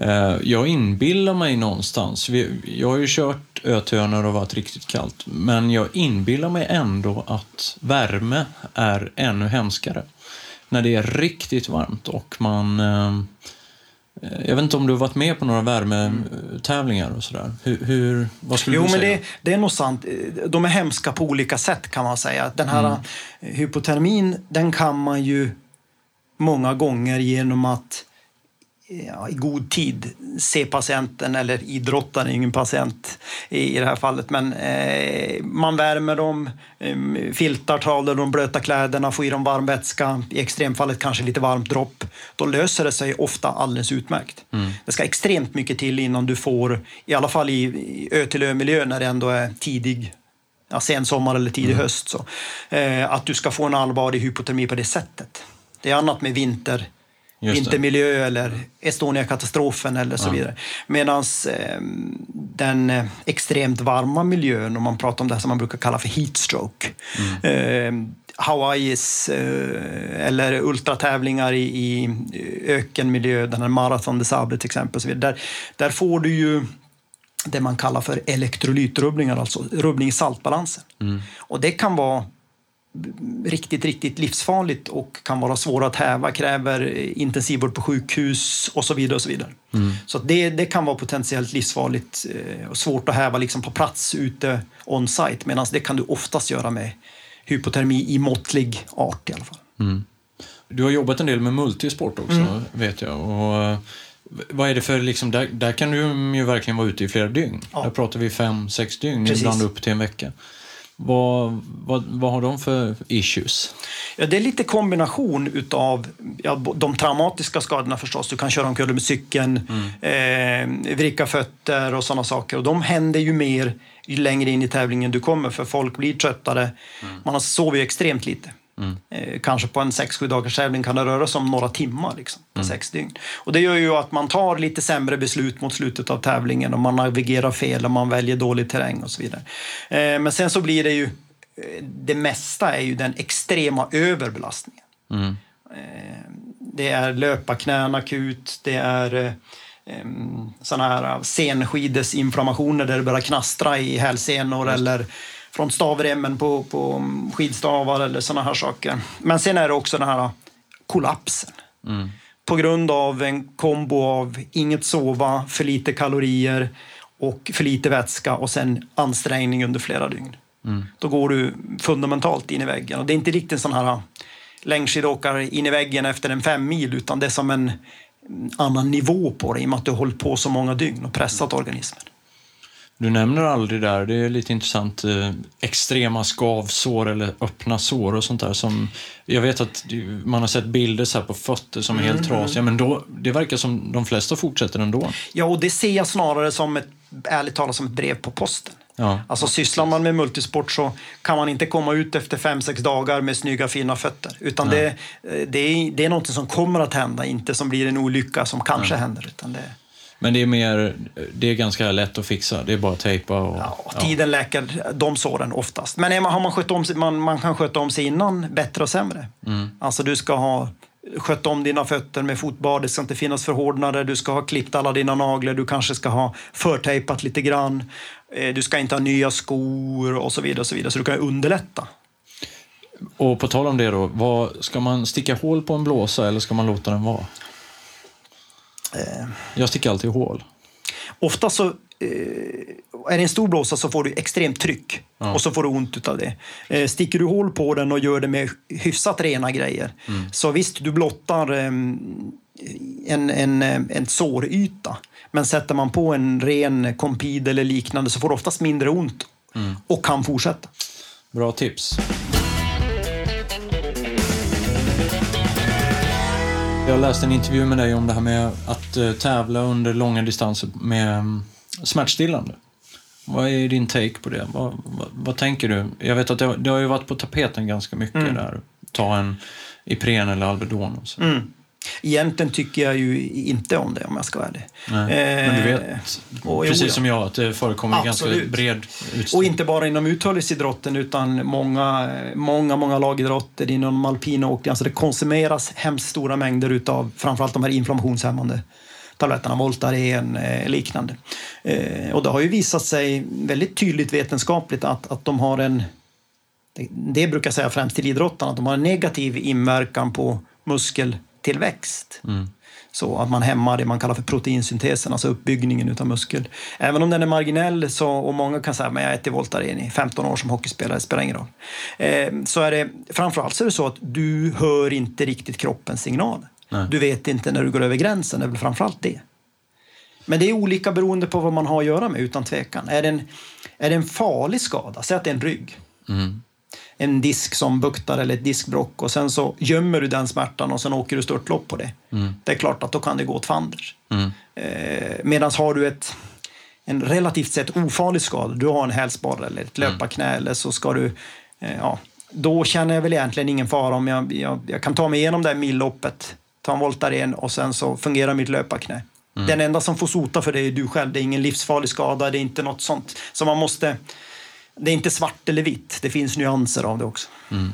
Eh, jag inbillar mig någonstans, jag har ju kört Ötö när det har varit riktigt kallt, men jag inbillar mig ändå att värme är ännu hemskare. När det är riktigt varmt och man eh, jag vet inte om du har varit med på några värmetävlingar och sådär? Hur, hur, vad skulle jo, du säga? Men det, det, är nog sant. De är hemska på olika sätt kan man säga. Den här mm. hypotermin, den kan man ju många gånger genom att ja, i god tid se patienten, eller idrottaren, ingen patient i, i det här fallet, men eh, man värmer dem, eh, filtar, talar de blöta kläderna, får i dem varm vätska, i extremfallet kanske lite varmt dropp. Då löser det sig ofta alldeles utmärkt. Mm. Det ska extremt mycket till innan du får, i alla fall i, i ö till ö-miljö när det ändå är tidig ja, sen sommar eller tidig mm. höst, så, eh, att du ska få en allvarlig hypotermi på det sättet. Det är annat med vinter vintermiljö eller Estonia-katastrofen eller så ja. vidare. Medan eh, den eh, extremt varma miljön, om man pratar om det som man brukar kalla för heatstroke, mm. eh, Hawaiis eh, eller ultratävlingar i, i ökenmiljö, den här Marathon de Sable till exempel, så vidare. Där, där får du ju det man kallar för elektrolytrubbningar, alltså rubbning i saltbalansen. Mm. Och det kan vara riktigt, riktigt livsfarligt och kan vara svåra att häva, kräver intensivvård på sjukhus och så vidare. och Så vidare. Mm. Så det, det kan vara potentiellt livsfarligt eh, och svårt att häva liksom på plats ute on-site medan det kan du oftast göra med hypotermi i måttlig art i alla fall. Mm. Du har jobbat en del med multisport också, mm. vet jag. Och, eh, vad är det för, liksom, där, där kan du ju verkligen vara ute i flera dygn. Ja. Där pratar vi fem, sex dygn, Precis. ibland upp till en vecka. Vad, vad, vad har de för issues? Ja, det är lite kombination utav ja, de traumatiska skadorna förstås. Du kan köra omkull med cykeln, mm. eh, vricka fötter och sådana saker. Och de händer ju mer ju längre in i tävlingen du kommer för folk blir tröttare. Mm. Man sover ju extremt lite. Mm. Eh, kanske på en 6-7 dagars tävling kan det röra sig om några timmar liksom, på mm. sex dygn. Och det gör ju att man tar lite sämre beslut mot slutet av tävlingen och man navigerar fel och man väljer dålig terräng och så vidare. Eh, men sen så blir det ju, eh, det mesta är ju den extrema överbelastningen. Mm. Det är löparknän akut, det är sådana här senskidesinflammationer där det börjar knastra i hälsenor eller från stavremmen på, på skidstavar eller såna här saker. Men sen är det också den här kollapsen. Mm. På grund av en kombo av inget sova, för lite kalorier och för lite vätska och sen ansträngning under flera dygn. Mm. Då går du fundamentalt in i väggen. Och det är inte riktigt en sån här längdskidåkare in i väggen efter en fem mil utan det är som en annan nivå på det i och med att du har hållit på så många dygn och pressat organismen. Du nämner aldrig där, det är lite intressant, eh, extrema skavsår eller öppna sår och sånt där. Som, jag vet att man har sett bilder så på fötter som är helt mm. trasiga, men då, det verkar som de flesta fortsätter ändå. Ja, och det ser jag snarare som ett, ärligt talat, som ett brev på posten. Ja. Alltså sysslar man med multisport så kan man inte komma ut efter fem sex dagar med snygga fina fötter. Utan det, det, är, det är något som kommer att hända, inte som blir en olycka som kanske ja. händer. Utan det, men det är mer, det är ganska lätt att fixa. Det är bara att tejpa och... Ja, tiden ja. läker de såren oftast. Men man, har man, skött om, man, man kan sköta om sig innan bättre och sämre. Mm. Alltså du ska ha skött om dina fötter med fotbad, det ska inte finnas förhårdnader, du ska ha klippt alla dina naglar, du kanske ska ha förtejpat lite grann, eh, du ska inte ha nya skor och så vidare. Och så, vidare. så du kan underlätta. Och på tal om det då, vad, ska man sticka hål på en blåsa eller ska man låta den vara? Eh, jag sticker alltid hål. Ofta så eh, är det en stor blåsa så får du extremt tryck ja. och så får du ont av det. Eh, sticker du hål på den och gör det med hyfsat rena grejer mm. så visst, du blottar ehm, en, en, en såryta. Men sätter man på en ren kompid eller liknande så får du oftast mindre ont mm. och kan fortsätta. Bra tips. Jag läste en intervju med dig om det här med att uh, tävla under långa distanser med um, smärtstillande. Vad är din take på det? Vad, vad, vad tänker du? Jag vet att det, det, har ju varit på tapeten ganska mycket mm. där. Ta en Ipren eller Alvedon. Och så. Mm. Egentligen tycker jag ju inte om det om jag ska vara ärlig. Nej, men du vet, eh, precis som jag, att det förekommer Absolut. ganska bred utsträckning. Och inte bara inom uthållighetsidrotten utan många, många, många lagidrotter inom alpina åkning. Alltså det konsumeras hemskt stora mängder utav framförallt de här inflammationshämmande tabletterna, Voltaren eh, liknande. Eh, och det har ju visat sig väldigt tydligt vetenskapligt att, att de har en det, brukar jag säga främst till idrottarna, att de har en negativ inverkan på muskeltillväxt. Mm. Så att man hämmar det man kallar för proteinsyntesen, alltså uppbyggningen av muskel. Även om den är marginell så, och många kan säga att jag äter Voltaren i 15 år som hockeyspelare, spelar ingen roll. Eh, så är det, framförallt så är det så att du hör inte riktigt kroppens signaler. Du vet inte när du går över gränsen, det är väl framförallt det. Men det är olika beroende på vad man har att göra med, utan tvekan. Är det en, är det en farlig skada, säg att det är en rygg. Mm en disk som buktar eller ett diskbrock och sen så gömmer du den smärtan och sen åker du störtlopp på det. Mm. Det är klart att då kan det gå åt fanders. Mm. Eh, Medan har du ett, en relativt sett ofarlig skada, du har en hälsporre eller ett mm. löparknä eller så ska du, eh, ja, då känner jag väl egentligen ingen fara om jag, jag, jag kan ta mig igenom det här milloppet, ta en Voltaren och sen så fungerar mitt löparknä. Mm. Den enda som får sota för det är du själv. Det är ingen livsfarlig skada, det är inte något sånt. Så man måste det är inte svart eller vitt, det finns nyanser av det också. Mm.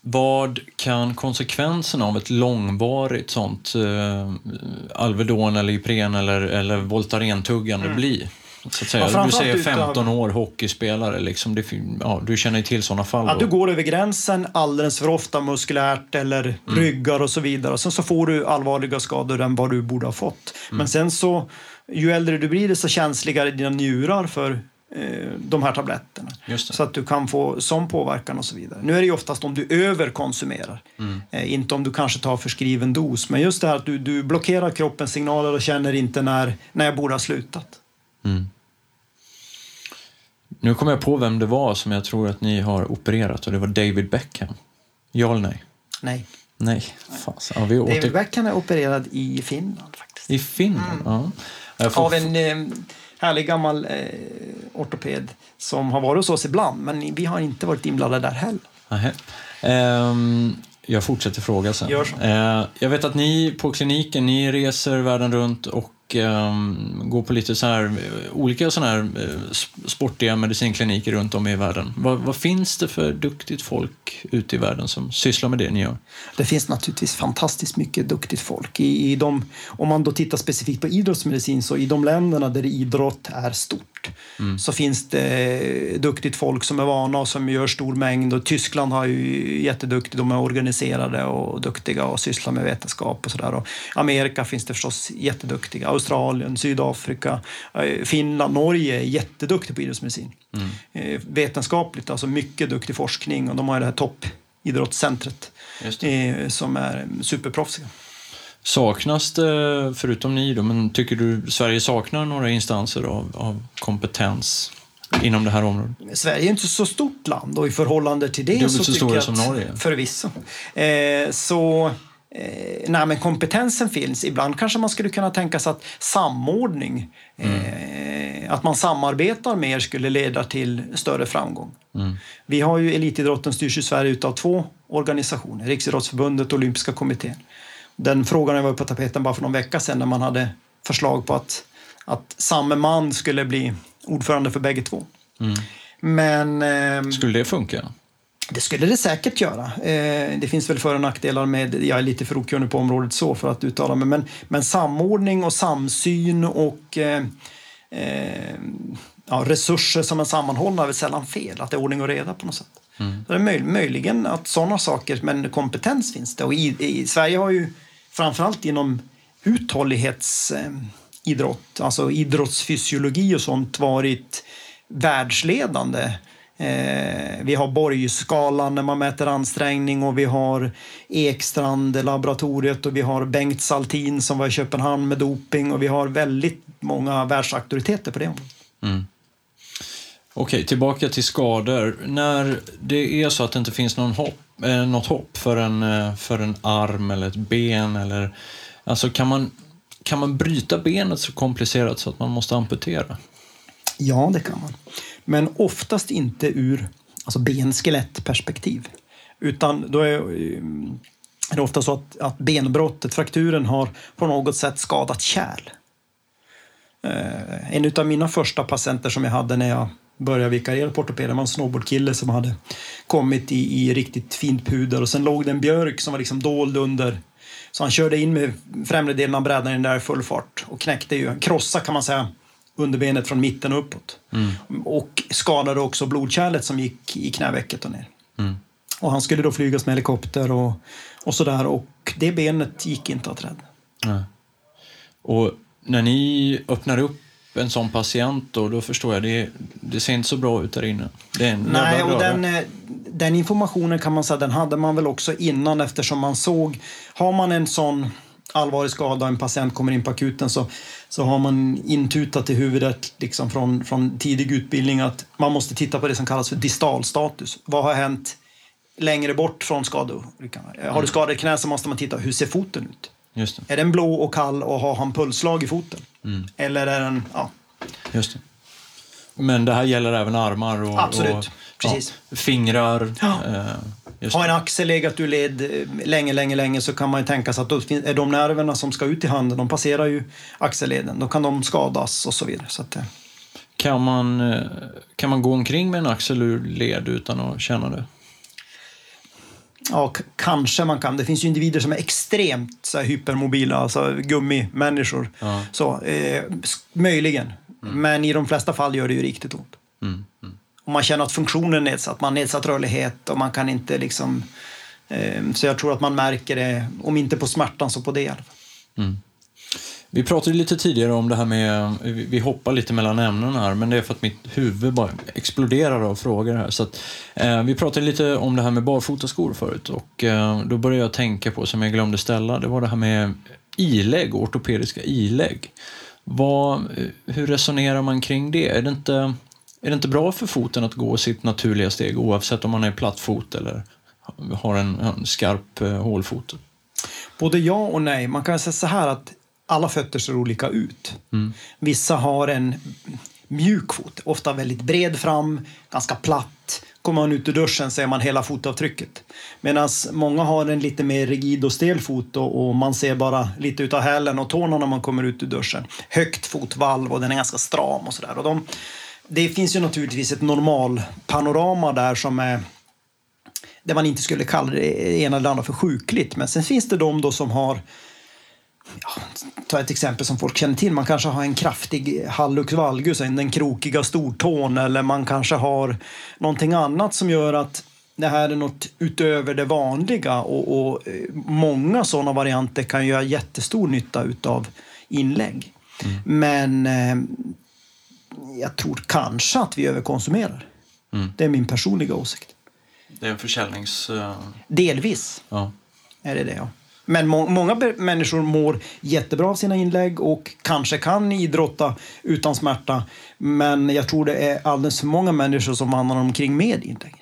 Vad kan konsekvenserna av ett långvarigt sånt eh, Alvedon eller Ipren eller, eller Voltaren-tuggande mm. bli? Så att säga. Ja, du säger 15 år hockeyspelare, liksom. det, ja, du känner till sådana fall? Ja, du går över gränsen alldeles för ofta muskulärt eller mm. ryggar och så vidare. Och sen så får du allvarliga skador än vad du borde ha fått. Mm. Men sen så, ju äldre du blir desto känsligare dina njurar för de här tabletterna. Så att du kan få sån påverkan och så vidare. Nu är det ju oftast om du överkonsumerar, mm. eh, inte om du kanske tar förskriven dos. Men just det här att du, du blockerar kroppens signaler och känner inte när, när jag borde ha slutat. Mm. Nu kommer jag på vem det var som jag tror att ni har opererat och det var David Beckham. Ja eller nej? Nej. Nej, fas. Ja, vi åter... David Beckham är opererad i Finland faktiskt. I Finland? Mm. Ja. Får... Av en... Eh, härlig gammal eh, ortoped som har varit hos oss ibland, men vi har inte varit inblandade där heller. Um, jag fortsätter fråga sen. Uh, jag vet att ni på kliniken, ni reser världen runt och och um, går på lite så här, eh, olika såna här uh, sportiga medicinkliniker runt om i världen. Vad, vad, finns det för duktigt folk ute i världen som sysslar med det ni gör? Det finns naturligtvis fantastiskt mycket duktigt folk. I, i de, om man då tittar specifikt på idrottsmedicin så i de länderna där idrott är stort mm. så finns det duktigt folk som är vana och som gör stor mängd. Och Tyskland har ju jätteduktigt, de är organiserade och duktiga och sysslar med vetenskap och sådär. Amerika finns det förstås jätteduktiga Australien, Sydafrika, eh, Finland, Norge är jätteduktiga på idrottsmedicin. Mm. Eh, vetenskapligt, alltså mycket duktig forskning och de har det här toppidrottscentret eh, som är superproffsiga. Saknas det, förutom ni då, men tycker du Sverige saknar några instanser av, av kompetens inom det här området? Sverige är inte så stort land och i förhållande till det Dubbelt så, så stora som Norge? Förvisso. Eh, så Eh, nej, kompetensen finns. Ibland kanske man skulle kunna tänka sig att samordning, mm. eh, att man samarbetar mer skulle leda till större framgång. Mm. Vi har ju elitidrotten styrs i Sverige utav två organisationer, Riksidrottsförbundet och Olympiska kommittén. Den frågan var på tapeten bara för någon vecka sedan när man hade förslag på att, att samme man skulle bli ordförande för bägge två. Mm. Men, eh, skulle det funka? Det skulle det säkert göra. Eh, det finns väl för och nackdelar med, jag är lite för okunnig på området så för att uttala mig, men, men samordning och samsyn och eh, eh, ja, resurser som är sammanhållna är väl sällan fel, att det är ordning och reda på något sätt. Mm. Så det är möj möjligen att sådana saker, men kompetens finns det. Och i, i Sverige har ju framförallt inom uthållighetsidrott, alltså idrottsfysiologi och sånt varit världsledande eh, vi har Borgskalan när man mäter ansträngning och vi har Ekstrand, laboratoriet och vi har Bengt Saltin som var i Köpenhamn med doping och vi har väldigt många världsauktoriteter på det området. Mm. Okej, tillbaka till skador. När det är så att det inte finns någon hopp, eh, något hopp för en, eh, för en arm eller ett ben eller alltså kan man, kan man bryta benet så komplicerat så att man måste amputera? Ja, det kan man. Men oftast inte ur alltså benskelettperspektiv. Utan då är, eh, är det ofta så att, att benbrottet, frakturen, har på något sätt skadat kärl. Eh, en av mina första patienter som jag hade när jag började vikariera på ortopeden. En snowboardkille som hade kommit i, i riktigt fint puder och sen låg det en björk som var liksom dold under. Så han körde in med främre delen av brädan där i full fart och knäckte ju, krossa kan man säga, underbenet från mitten och uppåt. Och skadade också blodkärlet som gick i knävecket och ner. Och han skulle då flygas med helikopter och, och sådär och det benet gick inte att rädda. Nej. Och när ni öppnar upp en sån patient då, då förstår jag, det, det ser inte så bra ut där inne. Nej, och den, eh, den informationen kan man säga, den hade man väl också innan eftersom man såg, har man en sån allvarlig skada och en patient kommer in på akuten så, så har man intutat i huvudet liksom från, från tidig utbildning att man måste titta på det som kallas för distalstatus. Vad har hänt längre bort från skadolyckan? Har du skadat knä så måste man titta, hur ser foten ut? Är den blå och kall och har han pulsslag i foten? Eller är den, ja, Just det. Men det här gäller även armar och, Absolut. och Precis. Ja, fingrar. Ja. Eh, Har en axel legat ur led eh, länge, länge, länge så kan man ju tänka sig att då är de nerverna som ska ut i handen, de passerar ju axelleden. Då kan de skadas och så vidare. Så att, eh, Kan, man, eh, kan man gå omkring med en axel ur led utan att känna det? Ja, kanske man kan. Det finns ju individer som är extremt så här, hypermobila, alltså gummimänniskor. Ja. Så, eh, möjligen. Men i de flesta fall gör det ju riktigt ont. Mm. Och man känner att funktionen är nedsatt, man har nedsatt rörlighet och man kan inte liksom... Eh, så jag tror att man märker det, om inte på smärtan så på det i alla fall. Vi pratade lite tidigare om det här med, vi hoppar lite mellan ämnen här, men det är för att mitt huvud bara exploderar av frågor här. Så att, eh, vi pratade lite om det här med barfotaskor förut och eh, då började jag tänka på, som jag glömde ställa, det var det här med ilägg, ortopediska ilägg. Vad, eh, hur resonerar man kring det? Är det, inte, är det inte bra för foten att gå sitt naturliga steg oavsett om man är plattfot eller har en, en skarp eh, hålfot? Både ja och nej. Man kan säga så här att alla fötter ser olika ut. Vissa har en mjuk fot, ofta väldigt bred fram, ganska platt. Kommer man ut ur duschen ser man hela fotavtrycket. Medan många har en lite mer rigid och stel fot och, man ser bara lite utav hälen och tårna när man kommer ut ur duschen. Högt fotvalv och den är ganska stram och sådär. De, det finns ju naturligtvis ett normal panorama där som är där man inte skulle kalla det ena eller andra för sjukligt. Men sen finns det de då som har Ja, ta ett exempel som folk känner till. Man kanske har en kraftig hallux valgus, den krokiga stortån eller man kanske har någonting annat som gör att det här är något utöver det vanliga och, och eh, många sådana varianter kan göra jättestor nytta utav inlägg. Men eh, jag tror kanske att vi överkonsumerar. Det är min personliga åsikt. Det är en försäljnings... eh, Delvis ja. är det det, ja. Men må många människor mår jättebra av sina inlägg och kanske kan idrotta utan smärta. Men jag tror det är alldeles för många människor som vandrar omkring med inlägg.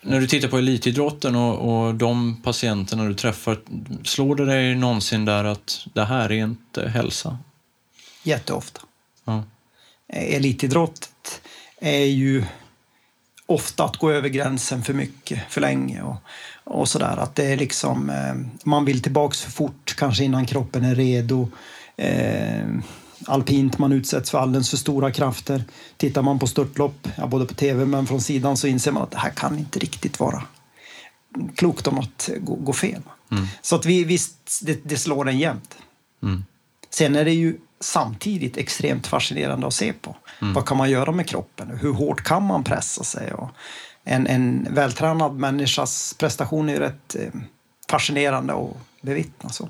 När du tittar på elitidrotten och, och de patienterna du träffar, slår det dig någonsin där att det här är inte hälsa? Jätteofta. Ja. Elitidrott är ju ofta att gå över gränsen för mycket, för länge och, och sådär. Att det är liksom, eh, man vill tillbaks för fort, kanske innan kroppen är redo. Eh, alpint, man utsätts för alldeles för stora krafter. Tittar man på störtlopp, ja, både på tv men från sidan, så inser man att det här kan inte riktigt vara klokt om att gå, gå fel. Så att vi, visst, det, det slår en jämnt. Mm. Sen är det ju samtidigt extremt fascinerande att se på. Vad kan man göra med kroppen? Hur hårt kan man pressa sig? Och en, en vältränad människas prestation är ju rätt eh, fascinerande att bevittna. Så.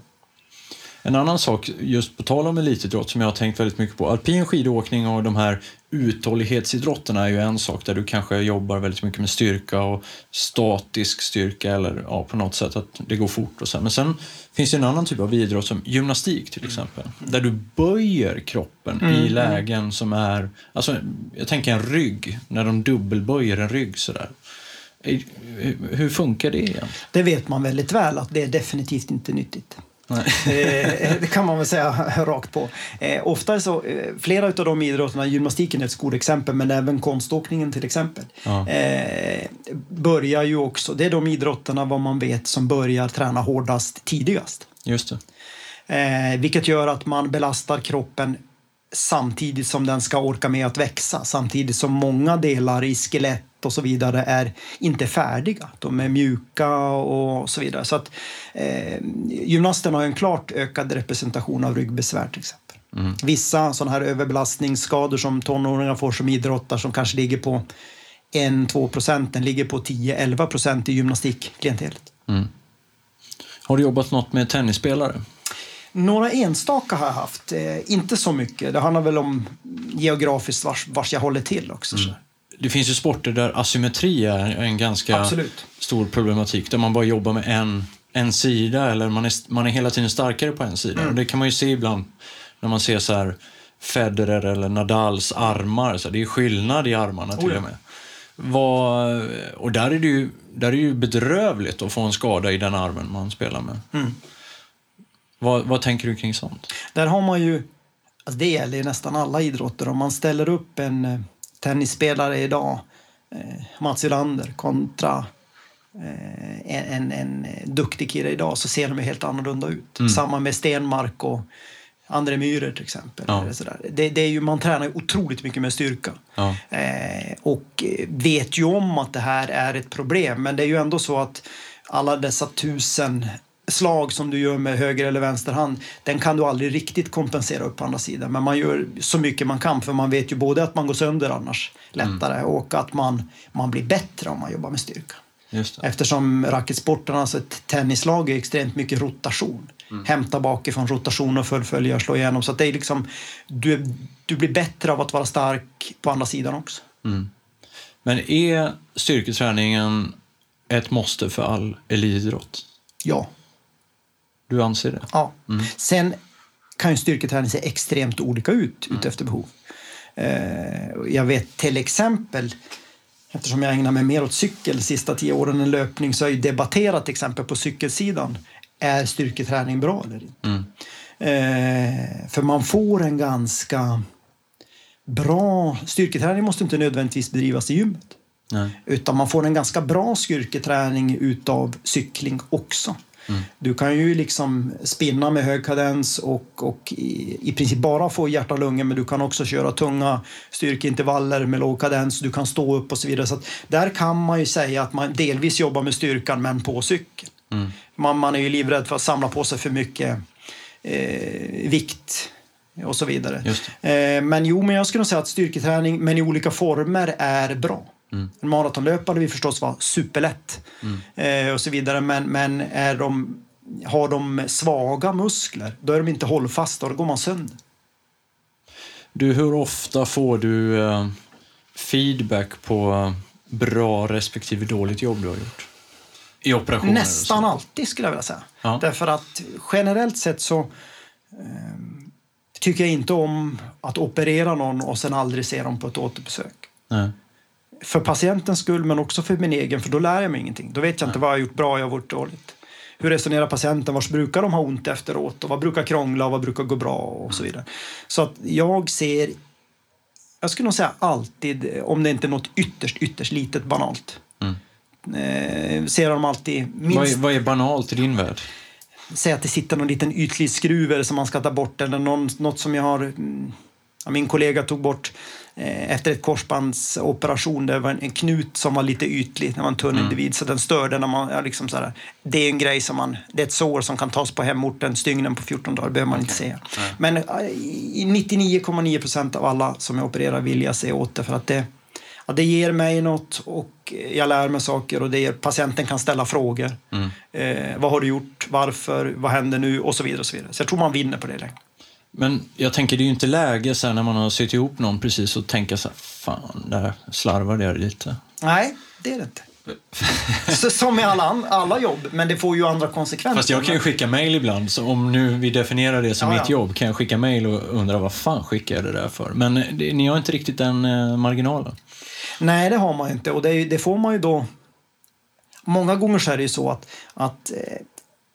En annan sak, just på tal om elitidrott, som jag har tänkt väldigt mycket på. Alpin skidåkning och de här uthållighetsidrotterna är ju en sak där du kanske jobbar väldigt mycket med styrka och statisk styrka eller ja, på något sätt att det går fort och så. Men sen finns det en annan typ av idrott som gymnastik till exempel. Där du böjer kroppen i lägen som är, alltså jag tänker en rygg, när de dubbelböjer en rygg sådär. Hur funkar det igen? Det vet man väldigt väl att det är definitivt inte nyttigt. Nej. Eh, det kan man väl säga [laughs] rakt på. Eh, ofta så, eh, flera av de idrotterna, gymnastiken är ett skolexempel, men även konståkningen till exempel, Ja. eh, börjar ju också, det är de idrotterna vad man vet som börjar träna hårdast tidigast. Just det. Eh, vilket gör att man belastar kroppen samtidigt som den ska orka med att växa. Samtidigt som många delar i skelett och så vidare är inte färdiga. De är mjuka och så vidare. Så att eh, gymnasten har en klart ökad representation av ryggbesvär till exempel. Mm. Vissa sådana här överbelastningsskador som tonåringar får som idrottar som kanske ligger på 1-2 procent, den ligger på 10-11 procent i gymnastikklientelet. Mm. Har du jobbat något med tennisspelare? Några enstaka har jag haft, eh, inte så mycket. Det handlar väl om geografiskt vars, vars jag håller till också. Mm. Det finns ju sporter där asymmetri är en ganska Absolut. stor problematik, där man bara jobbar med en, en sida eller man är, man är hela tiden starkare på en sida. Mm. Och det kan man ju se ibland när man ser så här Federer eller Nadals armar. Så det är skillnad i armarna till oh ja. och med. Vad, och där är, det ju, där är ju bedrövligt att få en skada i den armen man spelar med. Mm. Vad, vad tänker du kring sånt? Där har man ju, alltså det gäller nästan alla idrotter, om man ställer upp en tennisspelare idag, eh, Mats Ylander kontra eh, en, en, en duktig kille idag så ser de helt annorlunda ut. Mm. Samma med Stenmark och André Myhrer till exempel. Ja. sådär. Det, det, är ju, man tränar otroligt mycket med styrka. Ja. Eh, och vet ju om att det här är ett problem. Men det är ju ändå så att alla dessa tusen slag som du gör med höger eller vänster hand, den kan du aldrig riktigt kompensera upp på andra sidan. Men man gör så mycket man kan för man vet ju både att man går sönder annars lättare mm. och att man, man blir bättre om man jobbar med styrka. Eftersom racketsporten, alltså ett tennislag, är extremt mycket rotation. Mm. Hämta bakifrån, rotation och fullfölja, slå igenom. Så det är liksom, du, du blir bättre av att vara stark på andra sidan också. Mm. Men är styrketräningen ett måste för all elitidrott? Ja. Du anser det? Ja. Mm. Sen kan ju styrketräning se extremt olika ut mm. utefter behov. Eh, jag vet till exempel, eftersom jag ägnar mig mer åt cykel de sista tio åren än löpning, så har jag debatterat till exempel på cykelsidan. Är styrketräning bra eller inte? Mm. Eh, för man får en ganska bra... Styrketräning måste inte nödvändigtvis bedrivas i gymmet. Nej. Utan man får en ganska bra styrketräning utav cykling också. Mm. Du kan ju liksom spinna med hög kadens och, och i, i princip bara få hjärta och lungor men du kan också köra tunga styrkeintervaller med låg kadens. Du kan stå upp och så vidare. Så där kan man ju säga att man delvis jobbar med styrkan men på cykeln. Mm. Man, man är ju livrädd för att samla på sig för mycket eh, vikt och så vidare. Eh, men jo, men jag skulle säga att styrketräning, men i olika former, är bra. Mm. En maratonlöpare vill förstås vara superlätt mm. eh, och så vidare. Men, men är de, har de svaga muskler, då är de inte hållfasta och då går man sönder. Du, hur ofta får du eh, feedback på eh, bra respektive dåligt jobb du har gjort? I operationer? Nästan alltid skulle jag vilja säga. Ja. Därför att generellt sett så eh, tycker jag inte om att operera någon och sen aldrig se dem på ett återbesök. Nej för patientens skull men också för min egen, för då lär jag mig ingenting. Då vet jag inte vad jag har gjort bra och jag har gjort dåligt. Hur resonerar patienten? Vars brukar de ha ont efteråt? Och vad brukar krångla och vad brukar gå bra? Och så vidare. Så att jag ser, jag skulle nog säga alltid, om det inte är något ytterst, ytterst litet banalt. Mm. Eh, ser de alltid minst... Vad är, vad är banalt i din värld? Säg att det sitter någon liten ytlig skruv som man ska ta bort eller någon, något som jag har... Min kollega tog bort Eh, efter ett korsbandsoperation. Det var en knut som var lite ytlig, det var en tunn mm. individ, så den störde när man... Ja, liksom så det är en grej som man... Det är ett sår som kan tas på hemorten, stygnen på 14 dagar behöver man okay. inte se. Mm. Men eh, i 99,9 procent av alla som jag opererar vill jag se åt det för att det, ja, det ger mig något och jag lär mig saker och det ger, patienten kan ställa frågor. Mm. Eh, vad har du gjort? Varför? Vad händer nu? Och så vidare. Och så, vidare. så jag tror man vinner på det. Längre. Men jag tänker, det är ju inte läge sen när man har sytt ihop någon precis och tänka så här, fan, där slarvade jag lite. Nej, det är det inte. som med alla, alla jobb, men det får ju andra konsekvenser. Fast jag kan ju skicka mejl ibland, så om nu vi definierar det som ja, mitt jobb, kan jag skicka mejl och undra vad fan skickar jag det där för? Men det, ni har inte riktigt den eh, marginalen. Nej, det har man inte och det, det, får man ju då... Många gånger så är det ju så att, att eh,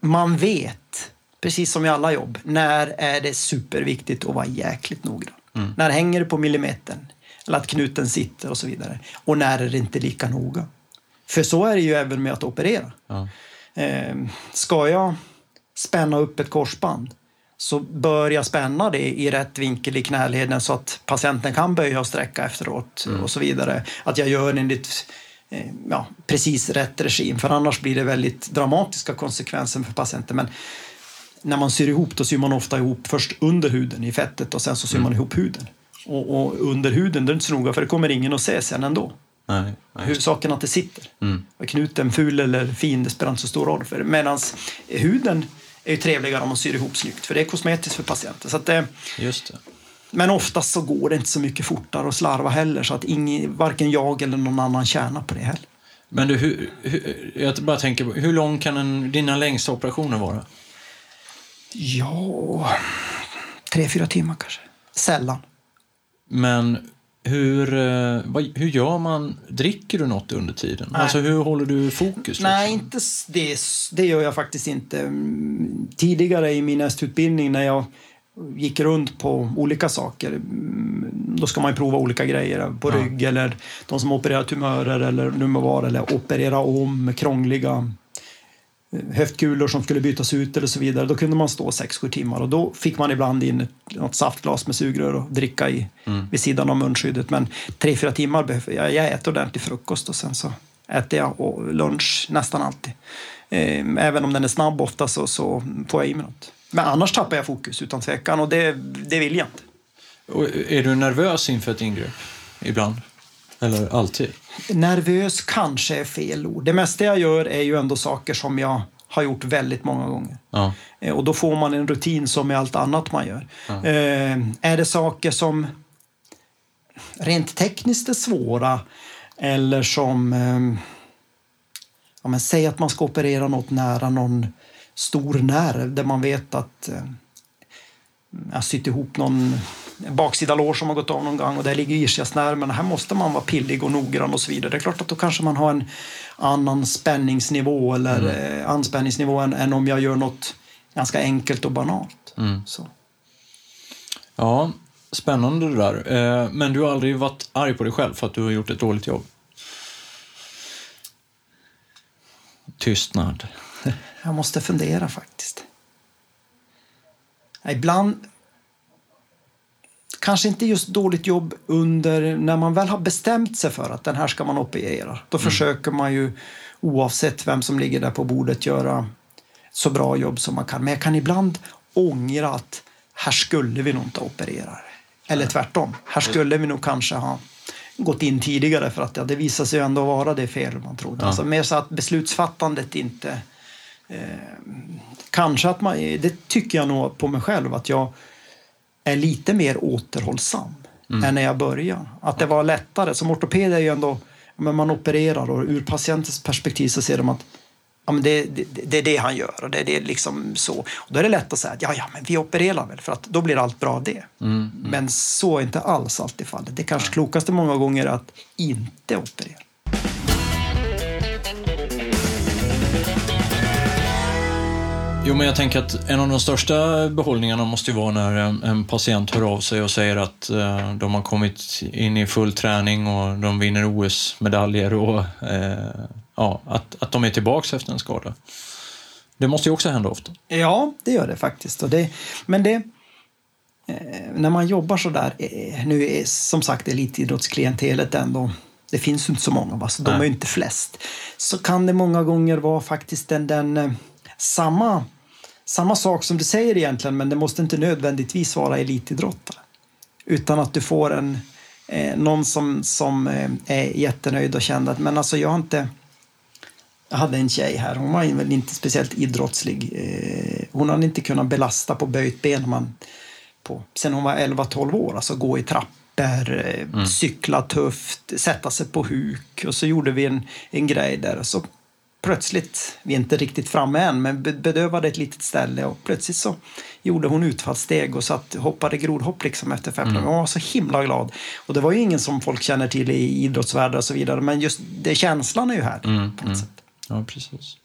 man vet precis som i alla jobb, när är det superviktigt att vara jäkligt noggrann? Mm. När hänger det på millimetern? Eller att knuten sitter och så vidare. Och när är det inte lika noga? För så är det ju även med att operera. Ja. Eh, ska jag spänna upp ett korsband, så bör jag spänna det i rätt vinkel i knäleden så att patienten kan böja och sträcka efteråt och så vidare. Att jag gör enligt eh, ja, precis rätt regim, för annars blir det väldigt dramatiska konsekvenser för patienten. Men när man syr ihop, då syr man ofta ihop först under huden i fettet och sen så syr man ihop huden. Och, och under huden, det är inte så noga för det kommer ingen att se sen ändå. Nej, nej. Huvudsaken att det sitter. Mm. Är knuten ful eller fin, det spelar inte så stor roll. Medan huden är ju trevligare om man syr ihop snyggt, för det är kosmetiskt för patienten. Så det, Just det. men oftast så går det inte så mycket fortare att slarva heller, så att ingen, varken jag eller någon annan tjänar på det heller. Men du, hur, hur, jag bara tänker, på, hur lång kan en, dina längsta operationer vara? Ja, tre, fyra timmar kanske. Sällan. Men hur, eh, hur gör man? Dricker du något under tiden? Nej. Alltså hur håller du fokus? Nej, liksom? inte s- det, det gör jag faktiskt inte. Mm, Tidigare i min hästutbildning när jag gick runt på olika saker, mm, då ska man prova olika grejer på Ja. rygg eller de som opererar tumörer eller nu må vara, eller operera om krångliga höftkulor som skulle bytas ut eller så vidare. Då kunde man stå 6-7 timmar och då fick man ibland in något saftglas med sugrör och dricka i vid sidan av munskyddet. Men 3-4 timmar behöver jag. Jag äter ordentlig frukost och sen så äter jag och lunch nästan alltid. Eh, Även om den är snabb ofta så, så får jag i mig något. Men annars tappar jag fokus utan tvekan och det, det vill jag inte. Och är du nervös inför ett ingrepp? Ibland? Eller alltid? Nervös kanske är fel ord. Det mesta jag gör är ju ändå saker som jag har gjort väldigt många gånger. Ja. Eh, Och då får man en rutin som med allt annat man gör. Eh, är det saker som rent tekniskt är svåra eller som... Eh, ja, men säg att man ska operera något nära någon stor nerv där man vet att eh, jag sytt ihop någon baksida lår som har gått av någon gång och där ligger ischiasnerven. Här måste man vara pillig och noggrann och så vidare. Det är klart att då kanske man har en annan spänningsnivå eller eh, anspänningsnivå än, än om jag gör något ganska enkelt och banalt. Så. ja, spännande det där. Eh, Men du har aldrig varit arg på dig själv för att du har gjort ett dåligt jobb? Tystnad. [laughs] Jag måste fundera faktiskt. Ibland... Kanske inte just dåligt jobb under när man väl har bestämt sig för att den här ska man operera. Då försöker man ju oavsett vem som ligger där på bordet göra så bra jobb som man kan. Men jag kan ibland ångra att här skulle vi nog inte operera. Eller tvärtom. Här skulle vi nog kanske ha gått in tidigare för att ja, det visar sig ändå vara det fel man trodde. Alltså mer så att beslutsfattandet inte Kanske att man, det tycker jag nog på mig själv, att jag är lite mer återhållsam än när jag började. Att det var lättare. Som ortoped är ju ändå, men man opererar och ur patientens perspektiv så ser de att ja, men det, det, det är det han gör och det är det liksom så. Och då är det lätt att säga att ja, ja, men vi opererar väl för att då blir allt bra det. Men så är inte alls alltid fallet. Det kanske klokaste många gånger är att inte operera. Jo, men jag tänker att en av de största behållningarna måste ju vara när en, en patient hör av sig och säger att eh, de har kommit in i full träning och de vinner OS-medaljer och eh, ja, att, att de är tillbaka efter en skada. Det måste ju också hända ofta. Ja, det gör det faktiskt. Och det, men det... Eh, när man jobbar så där, nu är som sagt elitidrottsklientelet ändå, det finns inte så många va, så de är inte flest. Så kan det många gånger vara faktiskt den, den samma, samma sak som du säger egentligen, men det måste inte nödvändigtvis vara elitidrottare. Utan att du får en, eh, någon som, som eh, är jättenöjd och känner att men alltså jag har inte jag hade en tjej här, hon var väl inte speciellt idrottslig. Eh, Hon hade inte kunnat belasta på böjt ben man, på, sen hon var 11-12 år. Alltså gå i trappor, eh, cykla tufft, sätta sig på huk. Och så gjorde vi en, en grej där. Så plötsligt, vi är inte riktigt framme än, men be- bedövade ett litet ställe och plötsligt så gjorde hon utfallssteg och satt, hoppade grodhopp liksom efter fem mm. Hon var så himla glad. Och det var ju ingen som folk känner till i idrottsvärlden och så vidare, men just det, känslan är ju här på något sätt. Ja, precis.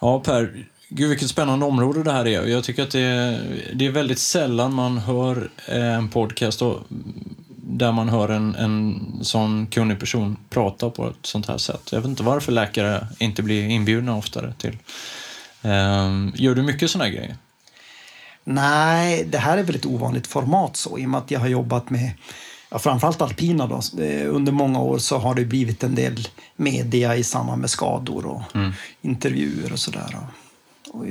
Ja, Per, gud vilket spännande område det här är. Jag tycker att det är, det är väldigt sällan man hör eh, en podcast och, där man hör en, en sån kunnig person prata på ett sånt här sätt. Jag vet inte varför läkare inte blir inbjudna oftare till... Eh, gör du mycket såna här grejer? Nej, det här är väl ett ovanligt format så i och med att jag har jobbat med ja, framförallt alpina då, eh, under många år så har det blivit en del media i samband med skador och mm. intervjuer och sådär.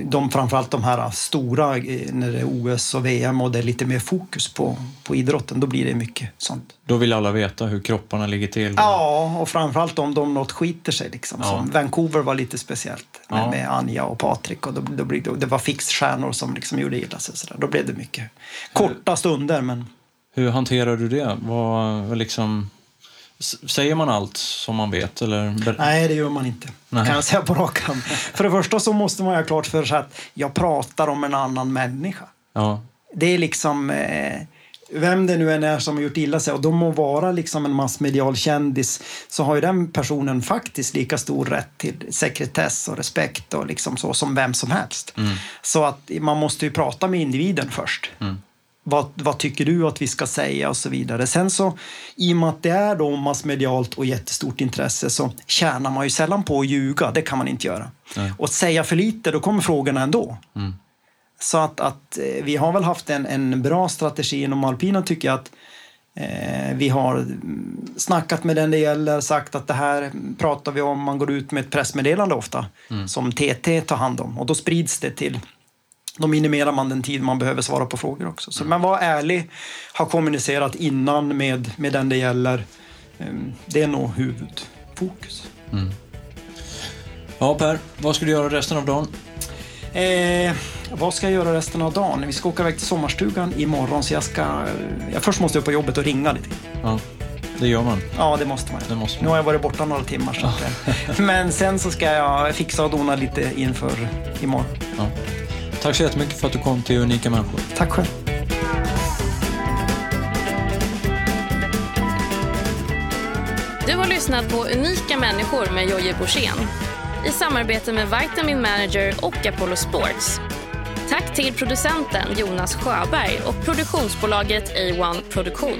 De, framförallt de här stora, eh, när det är OS och VM och det är lite mer fokus på, på idrotten, då blir det mycket sånt. Då vill alla veta hur kropparna ligger till? Ja, och framförallt om de något skiter sig. Liksom. Ja. Som Vancouver var lite speciellt med, ja. med Anja och Patrik. Och då, då, då, det var fixstjärnor som liksom gjorde illa sig. Så där. Då blev det mycket korta stunder. Men... Hur hanterar du det? Vad, liksom, säger man allt som man vet? Eller? Nej, det gör man inte. Nej. kan jag säga på rak För det första så måste man ha klart för sig att jag pratar om en annan människa. Ja. Det är liksom... Eh, vem det nu än är som har gjort illa sig och de må vara liksom en massmedial kändis så har ju den personen faktiskt lika stor rätt till sekretess och respekt och liksom så som vem som helst. Mm. Så att man måste ju prata med individen först. Mm. Vad, vad, tycker du att vi ska säga och så vidare. Sen så, i och med att det är då massmedialt och jättestort intresse så tjänar man ju sällan på att ljuga. Det kan man inte göra. Nej. Och säga för lite, då kommer frågorna ändå. Mm. Så att, att eh, vi har väl haft en, en bra strategi inom alpina tycker jag att eh, vi har snackat med den det gäller, sagt att det här pratar vi om, man går ut med ett pressmeddelande ofta mm. som TT tar hand om och då sprids det till då minimerar man den tid man behöver svara på frågor också. Så, men var ärlig, ha kommunicerat innan med, med den det gäller. Ehm, det är nog huvudfokus. Mm. Ja, Per, vad ska du göra resten av dagen? Eh, vad ska jag göra resten av dagen? Vi ska åka iväg till sommarstugan imorgon så jag ska... Jag först måste jag på jobbet och ringa lite. Ja, det gör man. Ja, det måste man. Det måste man. Nu har jag varit borta några timmar. Så att, [laughs] men sen så ska jag fixa och dona lite inför imorgon. Ja. Tack så jättemycket för att du kom till Unika Människor. Tack själv. Du har lyssnat på Unika människor med Jojje Borssén i samarbete med Vitamin Manager och Apollo Sports. Tack till producenten Jonas Sjöberg och produktionsbolaget A1 Produktion.